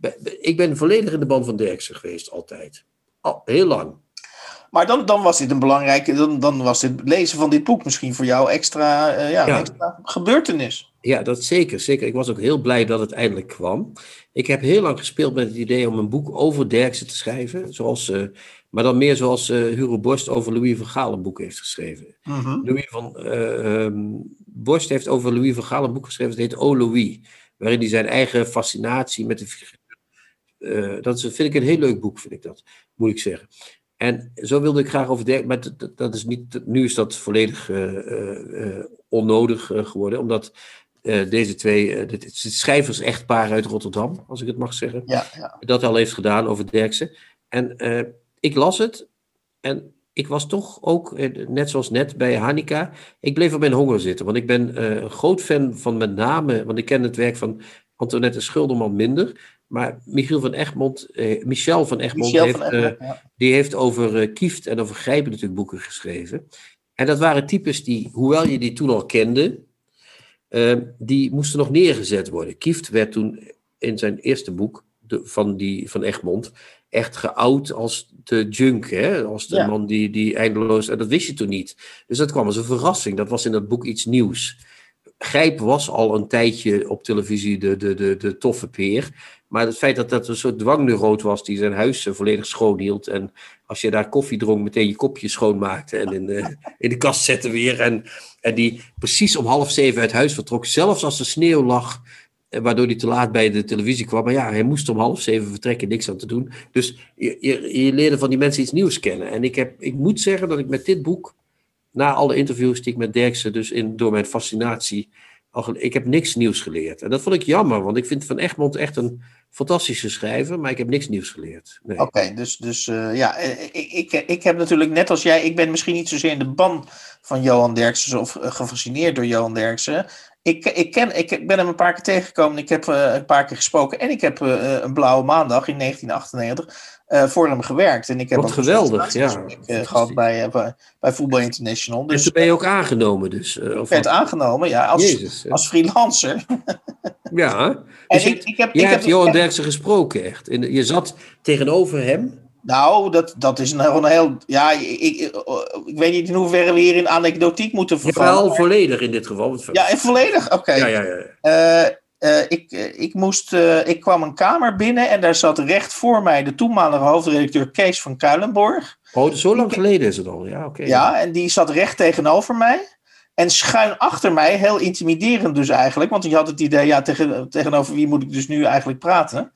Ik ben volledig in de band van Derksen geweest, altijd. Al, heel lang. Maar dan, dan was dit een belangrijke, dan, dan was het lezen van dit boek misschien voor jou extra, eh, ja, Ja. een extra gebeurtenis. Ja, dat zeker, zeker. Ik was ook heel blij dat het eindelijk kwam. Ik heb heel lang gespeeld met het idee om een boek over Derksen te schrijven. Zoals, eh, maar dan meer zoals eh Hugo Borst over Louis van Gaal een boek heeft geschreven. Mhm. Louis van eh, ehm, Borst heeft over Louis van Gaal een boek geschreven. Dat heet O Louis. Waarin hij zijn eigen fascinatie met de figuur. dat is, vind ik een heel leuk boek, vind ik dat. Moet ik zeggen. En zo wilde ik graag over Derksen. Maar dat- is niet, nu is dat volledig eh, eh, eh, onnodig geworden. Omdat deze twee, is het schrijvers-echtpaar uit Rotterdam, als ik het mag zeggen Ja, ja. dat al heeft gedaan over Derksen. En ik las het en ik was toch ook, net zoals net bij Hanika, ik bleef op mijn honger zitten. Want ik ben een groot fan van met name, want ik ken het werk van Antoinette Schulderman minder. Maar Michiel van Egmond, Michel van Egmond, Michel heeft, van Egmond, ja. Die heeft over eh, Kieft en over Grijpen natuurlijk boeken geschreven. En dat waren types die, hoewel je die toen al kende, eh, die moesten nog neergezet worden. Kieft werd toen in zijn eerste boek de, van, die, van Egmond echt geout als de junk, hè? als de Ja. man die, die eindeloos... En dat wist je toen niet. Dus dat kwam als een verrassing. Dat was in dat boek iets nieuws. Gijp was al een tijdje op televisie de, de, de, de toffe peer. Maar het feit dat dat een soort dwangneuroot was die zijn huis volledig schoon hield. En als je daar koffie dronk, meteen je kopje schoonmaakte en in de, in de kast zette weer. En, en die precies om half zeven uit huis vertrok, zelfs als er sneeuw lag. Waardoor hij te laat bij de televisie kwam. Maar ja, hij moest om half zeven vertrekken, niks aan te doen. Dus je, je, leerde van die mensen iets nieuws kennen. En ik, heb, ik moet zeggen dat ik met dit boek, na alle interviews die ik met Derksen, dus in, door mijn fascinatie, ik heb niks nieuws geleerd. En dat vond ik jammer, want ik vind Van Egmond echt een fantastische schrijver, maar ik heb niks nieuws geleerd. Nee. Oké, dus, dus uh, ja, ik, ik, ik heb natuurlijk net als jij, ik ben misschien niet zozeer in de ban van Johan Derksen of uh, gefascineerd door Johan Derksen. Ik, ik, ken, ik ben hem een paar keer tegengekomen. Ik heb een paar keer gesproken. En ik heb een blauwe maandag in 1998 uh, voor hem gewerkt. En ik heb Wat geweldig, ja. gehad bij, bij, bij Voetbal International. Dus, en toen ben je ook aangenomen dus? ik werd aangenomen, ja, als, Jezus, als freelancer. ja, dus en ik, ik heb, je ik hebt heb, Johan Derksen gesproken echt. En je zat tegenover hem... Nou, dat, dat is een, een heel. Ja, ik, ik, ik, weet niet in hoeverre we hier in anekdotiek moeten vervallen. Wel volledig in dit geval. Ja, volledig? Oké. Okay. Ja, ja, ja. Uh, uh, ik, ik, moest, uh, ik kwam een kamer binnen en daar zat recht voor mij de toenmalige hoofdredacteur Kees van Kuilenborg. Oh, zo lang geleden is het al. Ja, oké. Ja, en die zat recht tegenover mij. En schuin achter mij, heel intimiderend dus eigenlijk, want je had het idee, ja, tegen, tegenover wie moet ik dus nu eigenlijk praten?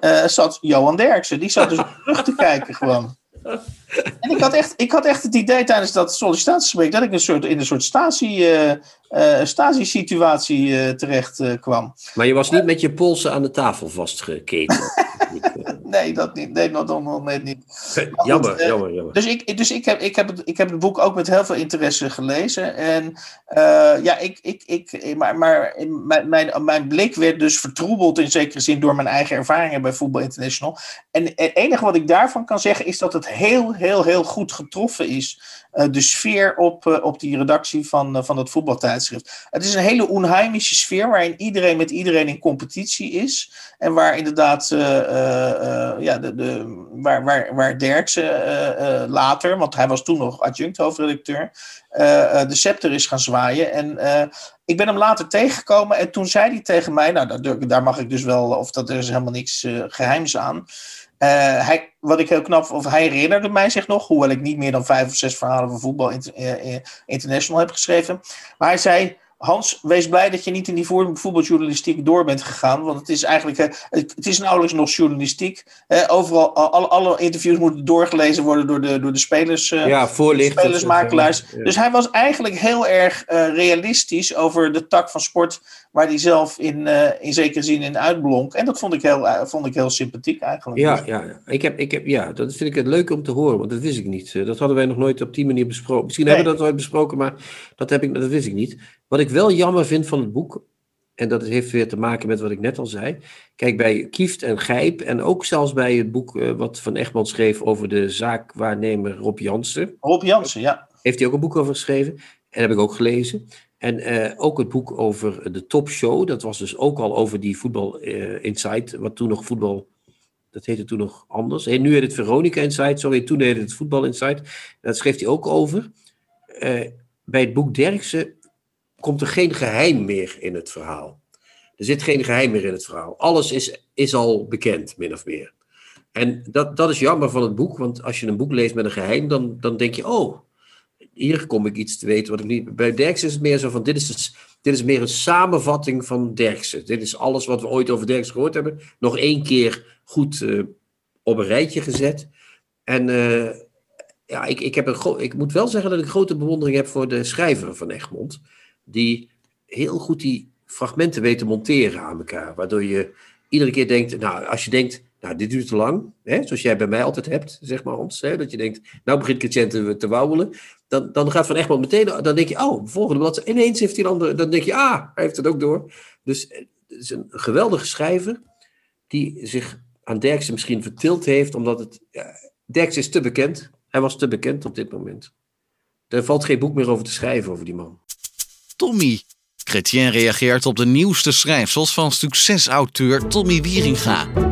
uh, zat Johan Derksen. Die zat dus terug te kijken gewoon. En ik had, echt, ik had echt het idee tijdens dat sollicitatiegesprek dat ik een soort, in een soort statie, uh, uh, statiesituatie uh, terecht kwam. Maar je was niet met je polsen aan de tafel vastgeketen? nee, dat niet. Nee, dat nog net niet. jammer, goed, jammer, jammer. Dus, ik, dus ik, heb, ik, heb het, ik heb het boek ook met heel veel interesse gelezen. En ja, ik, ik, ik, maar, maar mijn, mijn, mijn blik werd dus vertroebeld in zekere zin door mijn eigen ervaringen bij Voetbal International. En het enige wat ik daarvan kan zeggen is dat het heel, heel, heel goed getroffen is. Uh, de sfeer op, uh, op die redactie van, uh, van het voetbaltijdschrift. Het is een hele onheimische sfeer waarin iedereen met iedereen in competitie is. En waar inderdaad, ja, de, de, waar, waar, waar Derksen later, want hij was toen nog adjunct hoofdredacteur, de scepter is gaan zwaaien. En ik ben hem later tegengekomen en toen zei hij tegen mij, nou daar, daar mag ik dus wel, of dat er is helemaal niks geheims aan. Uh, hij, wat ik heel knap, of hij herinnerde mij zich nog, hoewel ik niet meer dan vijf of zes verhalen van voetbal international heb geschreven. Maar hij zei: Hans, wees blij dat je niet in die voetbaljournalistiek door bent gegaan. Want het is eigenlijk, het is nauwelijks nog journalistiek. Overal, alle, alle interviews moeten doorgelezen worden door de, door de spelers. Ja. Spelersmakelaars. Ja. Dus hij was eigenlijk heel erg realistisch over de tak van sport. Waar hij zelf in, uh, in zekere zin in uitblonk. En dat vond ik heel, uh, vond ik heel sympathiek eigenlijk. Ja, ja. Ik heb, ik heb, ja, dat vind ik het leuk om te horen. Want dat wist ik niet. Dat hadden wij nog nooit op die manier besproken. Misschien nee. hebben we dat ooit besproken, maar dat, heb ik, dat wist ik niet. Wat ik wel jammer vind van het boek, en dat heeft weer te maken met wat ik net al zei. Kijk, bij Kieft en Gijp, en ook zelfs bij het boek wat Van Egmond schreef over de zaakwaarnemer Rob Jansen. Rob Jansen, ja. Heeft hij ook een boek over geschreven? En heb ik ook gelezen. En uh, ook het boek over de topshow. Dat was dus ook al over die voetbal uh, Insight, wat toen nog voetbal. Dat heette toen nog anders. En nu heet het Veronica Insight, sorry, toen heette het Voetbal Insight. Dat schreef hij ook over. Uh, bij het boek Derksen komt er geen geheim meer in het verhaal. Er zit geen geheim meer in het verhaal. Alles is, is al bekend, min of meer. En dat, dat is jammer van het boek, want als je een boek leest met een geheim, dan, dan denk je, oh, hier kom ik iets te weten wat ik niet. Bij Derksen is het meer zo van: dit is, dit is meer een samenvatting van Derksen. Dit is alles wat we ooit over Derksen gehoord hebben. Nog één keer goed uh, op een rijtje gezet. En uh, ja, ik, ik, heb een ik moet wel zeggen dat ik grote bewondering heb voor de schrijver van Egmond. Die heel goed die fragmenten weet te monteren aan elkaar. Waardoor je iedere keer denkt: nou, als je denkt nou, dit duurt te lang, hè? zoals jij bij mij altijd hebt, zeg maar ons. Hè? Dat je denkt, nou begint Christian te, wauwelen. Dan, dan gaat Van Egmond meteen, dan denk je, oh, volgende bladzijde. Ineens heeft hij een andere, dan denk je, ah, hij heeft het ook door. Dus het is een geweldige schrijver, die zich aan Derksen misschien vertild heeft, omdat het, ja, Derksen is te bekend. Hij was te bekend op dit moment. Er valt geen boek meer over te schrijven over die man. Tommy. Chrétien reageert op de nieuwste schrijfsels van succesauteur Tommy Wieringa.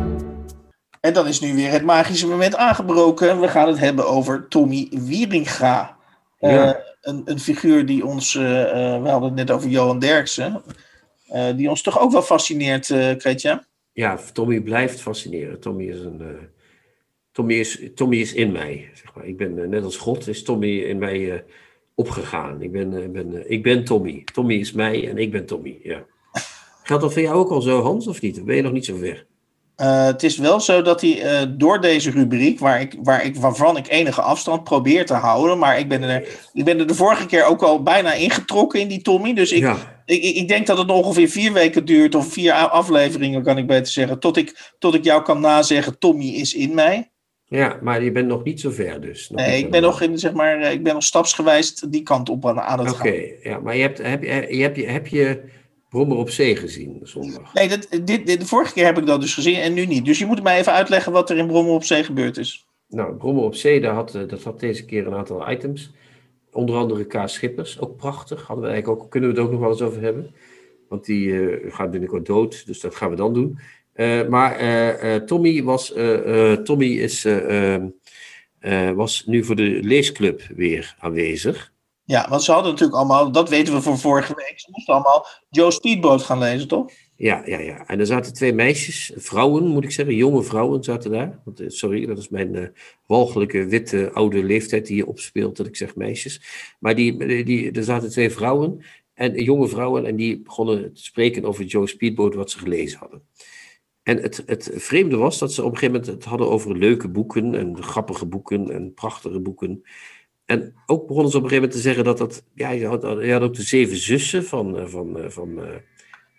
En dan is nu weer het magische moment aangebroken. We gaan het hebben over Tommy Wieringa. Ja. Uh, een, een figuur die ons, eh, eh, we hadden het net over Johan Derksen, eh, die ons toch ook wel fascineert, uh? Ja, Tommy blijft fascineren. Tommy is een. Tommy, is, Tommy is in mij. Zeg maar. Ik ben net als God, is Tommy in mij opgegaan. Ik ben, ben, ik ben Tommy. Tommy is mij en ik ben Tommy. Ja. Geldt dat voor jou ook al zo, Hans, of niet? Of ben je nog niet zo ver? Uh, het is wel zo dat hij uh, door deze rubriek, waar ik, waar ik, waarvan ik enige afstand probeer te houden, maar ik ben, er, ik ben er de vorige keer ook al bijna ingetrokken in die Tommy. Dus ik, ja. ik, ik denk dat het nog ongeveer vier weken duurt, of vier afleveringen kan ik beter zeggen, tot ik, tot ik jou kan nazeggen: Tommy is in mij. Ja, maar je bent nog niet zo ver dus. Nog nee, ik ben nog, in, zeg maar, ik ben nog stapsgewijs die kant op aan het gaan. Oké, ja, maar je hebt, heb, je, heb, je, heb je Brommer op Zee gezien zondag? Nee, dat, dit, dit, de vorige keer heb ik dat dus gezien en nu niet. Dus je moet mij even uitleggen wat er in Brommer op Zee gebeurd is. Nou, Brommer op Zee, dat had, dat had deze keer een aantal items. Onder andere K. Schippers, ook prachtig. Hadden we eigenlijk ook, kunnen we het ook nog wel eens over hebben. Want die uh, gaat binnenkort dood, dus dat gaan we dan doen. Uh, maar uh, Tommy, was, Tommy is, ehm, was nu voor de leesclub weer aanwezig. Ja, want ze hadden natuurlijk allemaal, dat weten we van vorige week, ze moesten allemaal Joe Speedboat gaan lezen, toch? Ja, ja, ja. En er zaten twee meisjes, vrouwen moet ik zeggen, jonge vrouwen zaten daar. Want, eh, sorry, dat is mijn uh, walgelijke witte oude leeftijd die hier opspeelt dat ik zeg meisjes. Maar die, die, er zaten twee vrouwen, en jonge vrouwen, en die begonnen te spreken over Joe Speedboat, wat ze gelezen hadden. En het, het vreemde was dat ze op een gegeven moment het hadden over leuke boeken en grappige boeken en prachtige boeken. En ook begonnen ze op een gegeven moment te zeggen dat dat. Ja, je had, je had ook de zeven zussen van. Eh, van, van, van eh,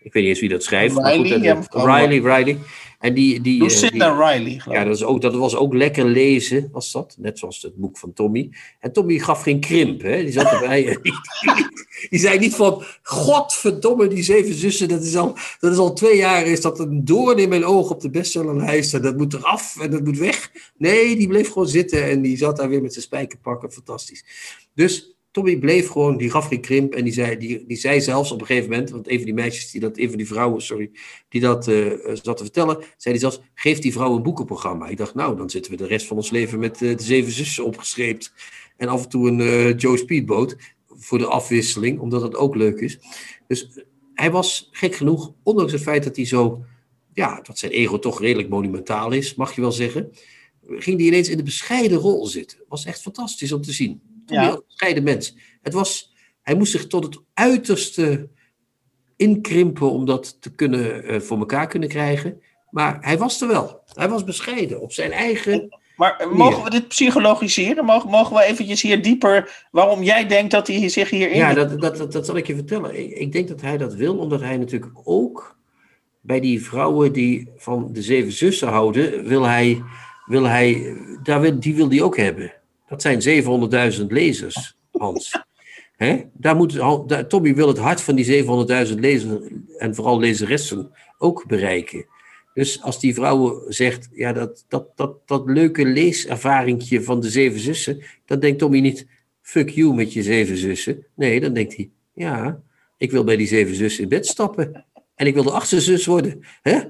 ik weet niet eens wie dat schrijft. Riley, goed, ja, Riley, Riley. En die, die, Lucinda Riley, Ja, dat, is ook, dat was ook lekker lezen, was dat. Net zoals het boek van Tommy. En Tommy gaf geen krimp, hè. Die zat erbij. die, die, zei niet van, godverdomme, die zeven zussen, dat is al, dat is al twee jaar, is dat een doorn in mijn oog op de bestsellerlijst. En dat moet eraf en dat moet weg. Nee, die bleef gewoon zitten en die zat daar weer met zijn spijkerpakken. Fantastisch. Dus Tommy bleef gewoon, die gaf geen krimp. En die zei, die, die zei zelfs op een gegeven moment, want een van die meisjes, die dat, een van die vrouwen, sorry, die dat uh, zat te vertellen, zei die zelfs, geef die vrouw een boekenprogramma. Ik dacht, nou, dan zitten we de rest van ons leven met uh, de zeven zussen opgeschreven. En af en toe een uh, Joe Speedboat voor de afwisseling, omdat dat ook leuk is. Dus hij was gek genoeg, ondanks het feit dat hij zo, ja, dat zijn ego toch redelijk monumentaal is, mag je wel zeggen, ging hij ineens in de bescheiden rol zitten. Was echt fantastisch om te zien ja. een bescheiden mens. Het was, hij moest zich tot het uiterste inkrimpen om dat te kunnen, uh, voor elkaar kunnen krijgen. Maar hij was er wel. Hij was bescheiden op zijn eigen. Maar mogen we dit psychologiseren? Mogen, mogen we eventjes hier dieper waarom jij denkt dat hij zich hierin... Ja, dat, dat, dat, dat zal ik je vertellen. Ik, ik, denk dat hij dat wil, omdat hij natuurlijk ook bij die vrouwen die van de zeven zussen houden, wil hij, wil hij, daar wil, die wil hij ook hebben. Dat zijn 700.000 lezers, Hans. He? Daar moet, Tommy wil het hart van die 700.000 lezers en vooral lezeressen ook bereiken. Dus als die vrouw zegt, ja, dat, dat, dat, dat leuke leeservaringje van de zeven zussen, dan denkt Tommy niet, fuck you met je zeven zussen. Nee, dan denkt hij, ja, ik wil bij die zeven zussen in bed stappen. En ik wil de achtste zus worden. Hè?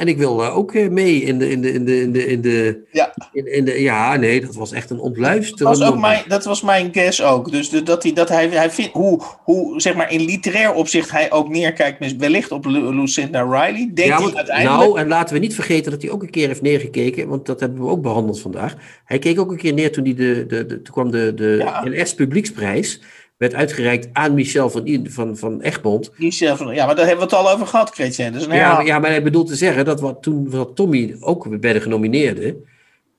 En ik wil ook uh, mee in de, in de, in de, in de, in de, ja. In, in de, ja, nee, dat was echt een ontluisterend dat was ook mijn, Dat was mijn guess ook. Dus de, dat hij, dat hij, hij vindt, hoe, hoe, zeg maar, in literair opzicht hij ook neerkijkt, wellicht op Lucinda Riley, denk ja, uiteindelijk... Nou, en laten we niet vergeten dat hij ook een keer heeft neergekeken, want dat hebben we ook behandeld vandaag. Hij keek ook een keer neer toen, hij de, de, de, toen kwam de, de ja. NS Publieksprijs werd uitgereikt aan Michel van, van, van Egmond. Michel van, ja, maar daar hebben we het al over gehad, Chrétien. Dus ja, maar, ja, maar hij bedoelt te zeggen dat wat, toen wat Tommy ook bij de genomineerden.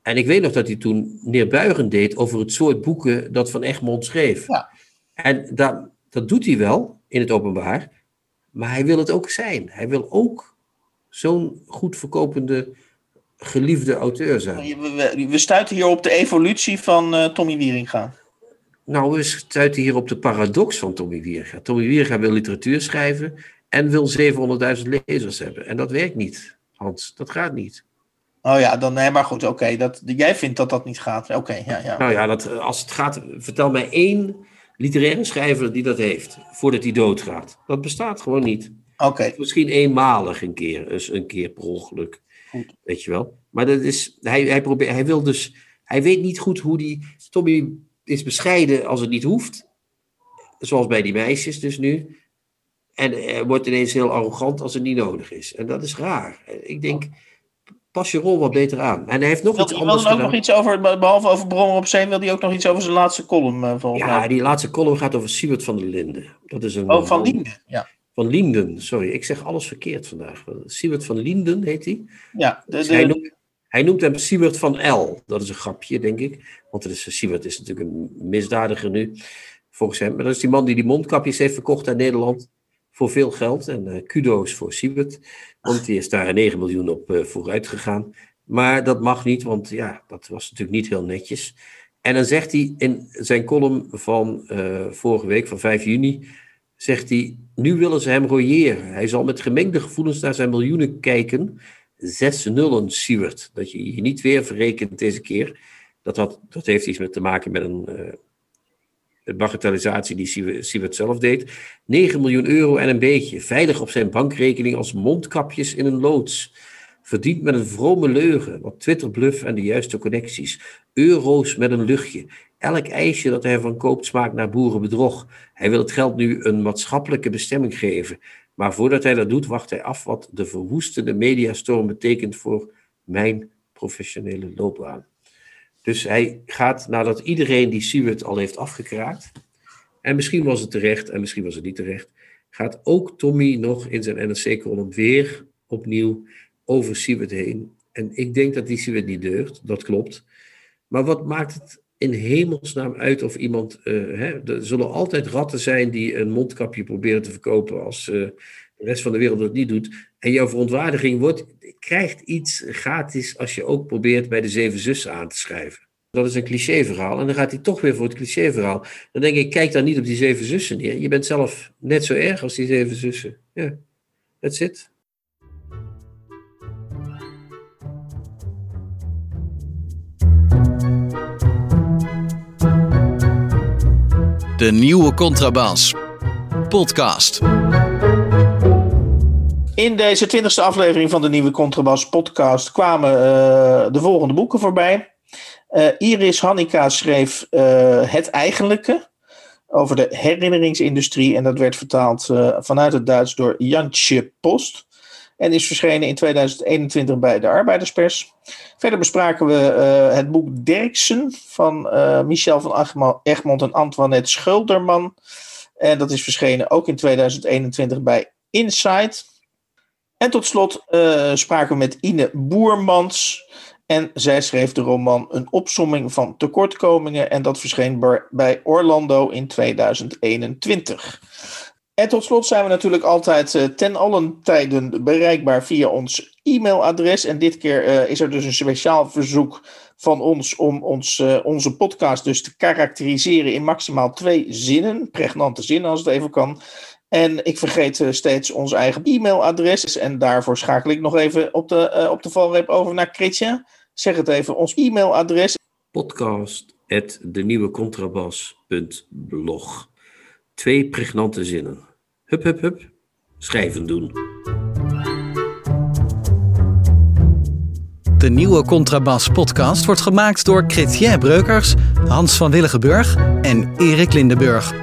En ik weet nog dat hij toen neerbuigend deed over het soort boeken dat Van Egmond schreef. Ja. En dat, dat doet hij wel in het openbaar. Maar hij wil het ook zijn. Hij wil ook zo'n goed verkopende, geliefde auteur zijn. We, we, we stuiten hier op de evolutie van uh, Tommy Wieringa. Nou, we stuiten hier op de paradox van Tommy Wierga. Tommy Wierga wil literatuur schrijven en wil 700.000 lezers hebben. En dat werkt niet, Hans. Dat gaat niet. Oh ja, dan, nee, maar goed, oké. dat jij vindt dat dat niet gaat. Oké, ja, ja. Nou ja, dat, als het gaat, vertel mij één literaire schrijver die dat heeft, voordat hij doodgaat. Dat bestaat gewoon niet. Oké. Misschien eenmalig een keer, dus een keer per ongeluk. Goed. Weet je wel. Maar dat is, hij, hij, probeert, hij wil dus, hij weet niet goed hoe die, Tommy is bescheiden als het niet hoeft. zoals bij die meisjes dus nu. En wordt ineens heel arrogant als het niet nodig is. En dat is raar. Ik denk, pas je rol wat beter aan. En hij heeft nog Wil, iets anders er ook nog iets over, behalve over Bronner op Zee, wil hij ook nog iets over zijn laatste column volgens Ja, mij? die laatste column gaat over Siebert van der Linden. Dat is een Oh, van man- Linden. Ja, Van Linden, sorry. Ik zeg alles verkeerd vandaag. Siebert van Linden heet hij. ja de, de, hij, noemt, hij noemt hem Siebert van L. Dat is een grapje, denk ik. Want het is, is natuurlijk een misdadiger nu, volgens hem. Maar dat is die man die die mondkapjes heeft verkocht aan Nederland voor veel geld. En eh, kudo's voor Siebert, want die is daar 9 miljoen op eh, vooruit gegaan. Maar dat mag niet, want ja, dat was natuurlijk niet heel netjes. En dan zegt hij in zijn column van eh, vorige week, van 5 juni, zegt hij, nu willen ze hem royeren. Hij zal met gemengde gevoelens naar zijn miljoenen kijken. Zes nullen, Siewert. Dat je je niet weer verrekent deze keer. Dat, dat heeft iets met te maken met een eh, een bagatellisatie die Siewert zelf deed. 9 miljoen euro en een beetje. Veilig op zijn bankrekening als mondkapjes in een loods. Verdiend met een vrome leugen, wat Twitterbluff en de juiste connecties. Euro's met een luchtje. Elk ijsje dat hij van koopt smaakt naar boerenbedrog. Hij wil het geld nu een maatschappelijke bestemming geven. Maar voordat hij dat doet, wacht hij af wat de verwoestende mediastorm betekent voor mijn professionele loopbaan. Dus hij gaat nadat iedereen die Siewert al heeft afgekraakt, en misschien was het terecht en misschien was het niet terecht, gaat ook Tommy nog in zijn NRC-column weer opnieuw over Siewert heen. En ik denk dat die Siewert niet deugt, dat klopt. Maar wat maakt het in hemelsnaam uit of iemand. eh, hè, er zullen altijd ratten zijn die een mondkapje proberen te verkopen als eh, de rest van de wereld dat niet doet. En jouw verontwaardiging wordt, krijgt iets gratis als je ook probeert bij de zeven zussen aan te schrijven. Dat is een clichéverhaal. En dan gaat hij toch weer voor het clichéverhaal. Dan denk ik, kijk dan niet op die zeven zussen neer. Je bent zelf net zo erg als die zeven zussen. Ja, that's it. De nieuwe Contrabas. Podcast. In deze twintigste aflevering van de nieuwe Contrabas podcast kwamen eh, de volgende boeken voorbij. Eh, Iris Hannika schreef eh, Het Eigenlijke over de herinneringsindustrie. En dat werd vertaald vanuit het Duits door Jantje Post. En is verschenen in 2021 bij de Arbeiderspers. Verder bespraken we eh, het boek Derksen van eh, Michel van Egmond en Antoinette Schulderman. En dat is verschenen ook in 2021 bij Insight. En tot slot eh, spraken we met Ine Boermans. En zij schreef de roman Een opsomming van tekortkomingen. En dat verscheen bij Orlando in 2021. En tot slot zijn we natuurlijk altijd eh, ten allen tijden bereikbaar via ons e-mailadres. En dit keer eh, is er dus een speciaal verzoek van ons om ons, eh, onze podcast dus te karakteriseren in maximaal twee zinnen. Pregnante zinnen als het even kan. En ik vergeet steeds ons eigen e-mailadres. En daarvoor schakel ik nog even op de, op de valreep over naar Chrétien. Zeg het even, ons e-mailadres. Podcast at denieuwecontrabas.blog. Twee pregnante zinnen. Hup, hup, hup. Schrijven doen. De nieuwe Contrabas podcast wordt gemaakt door Chrétien Breukers, Hans van Willigenburg en Erik Lindenburg.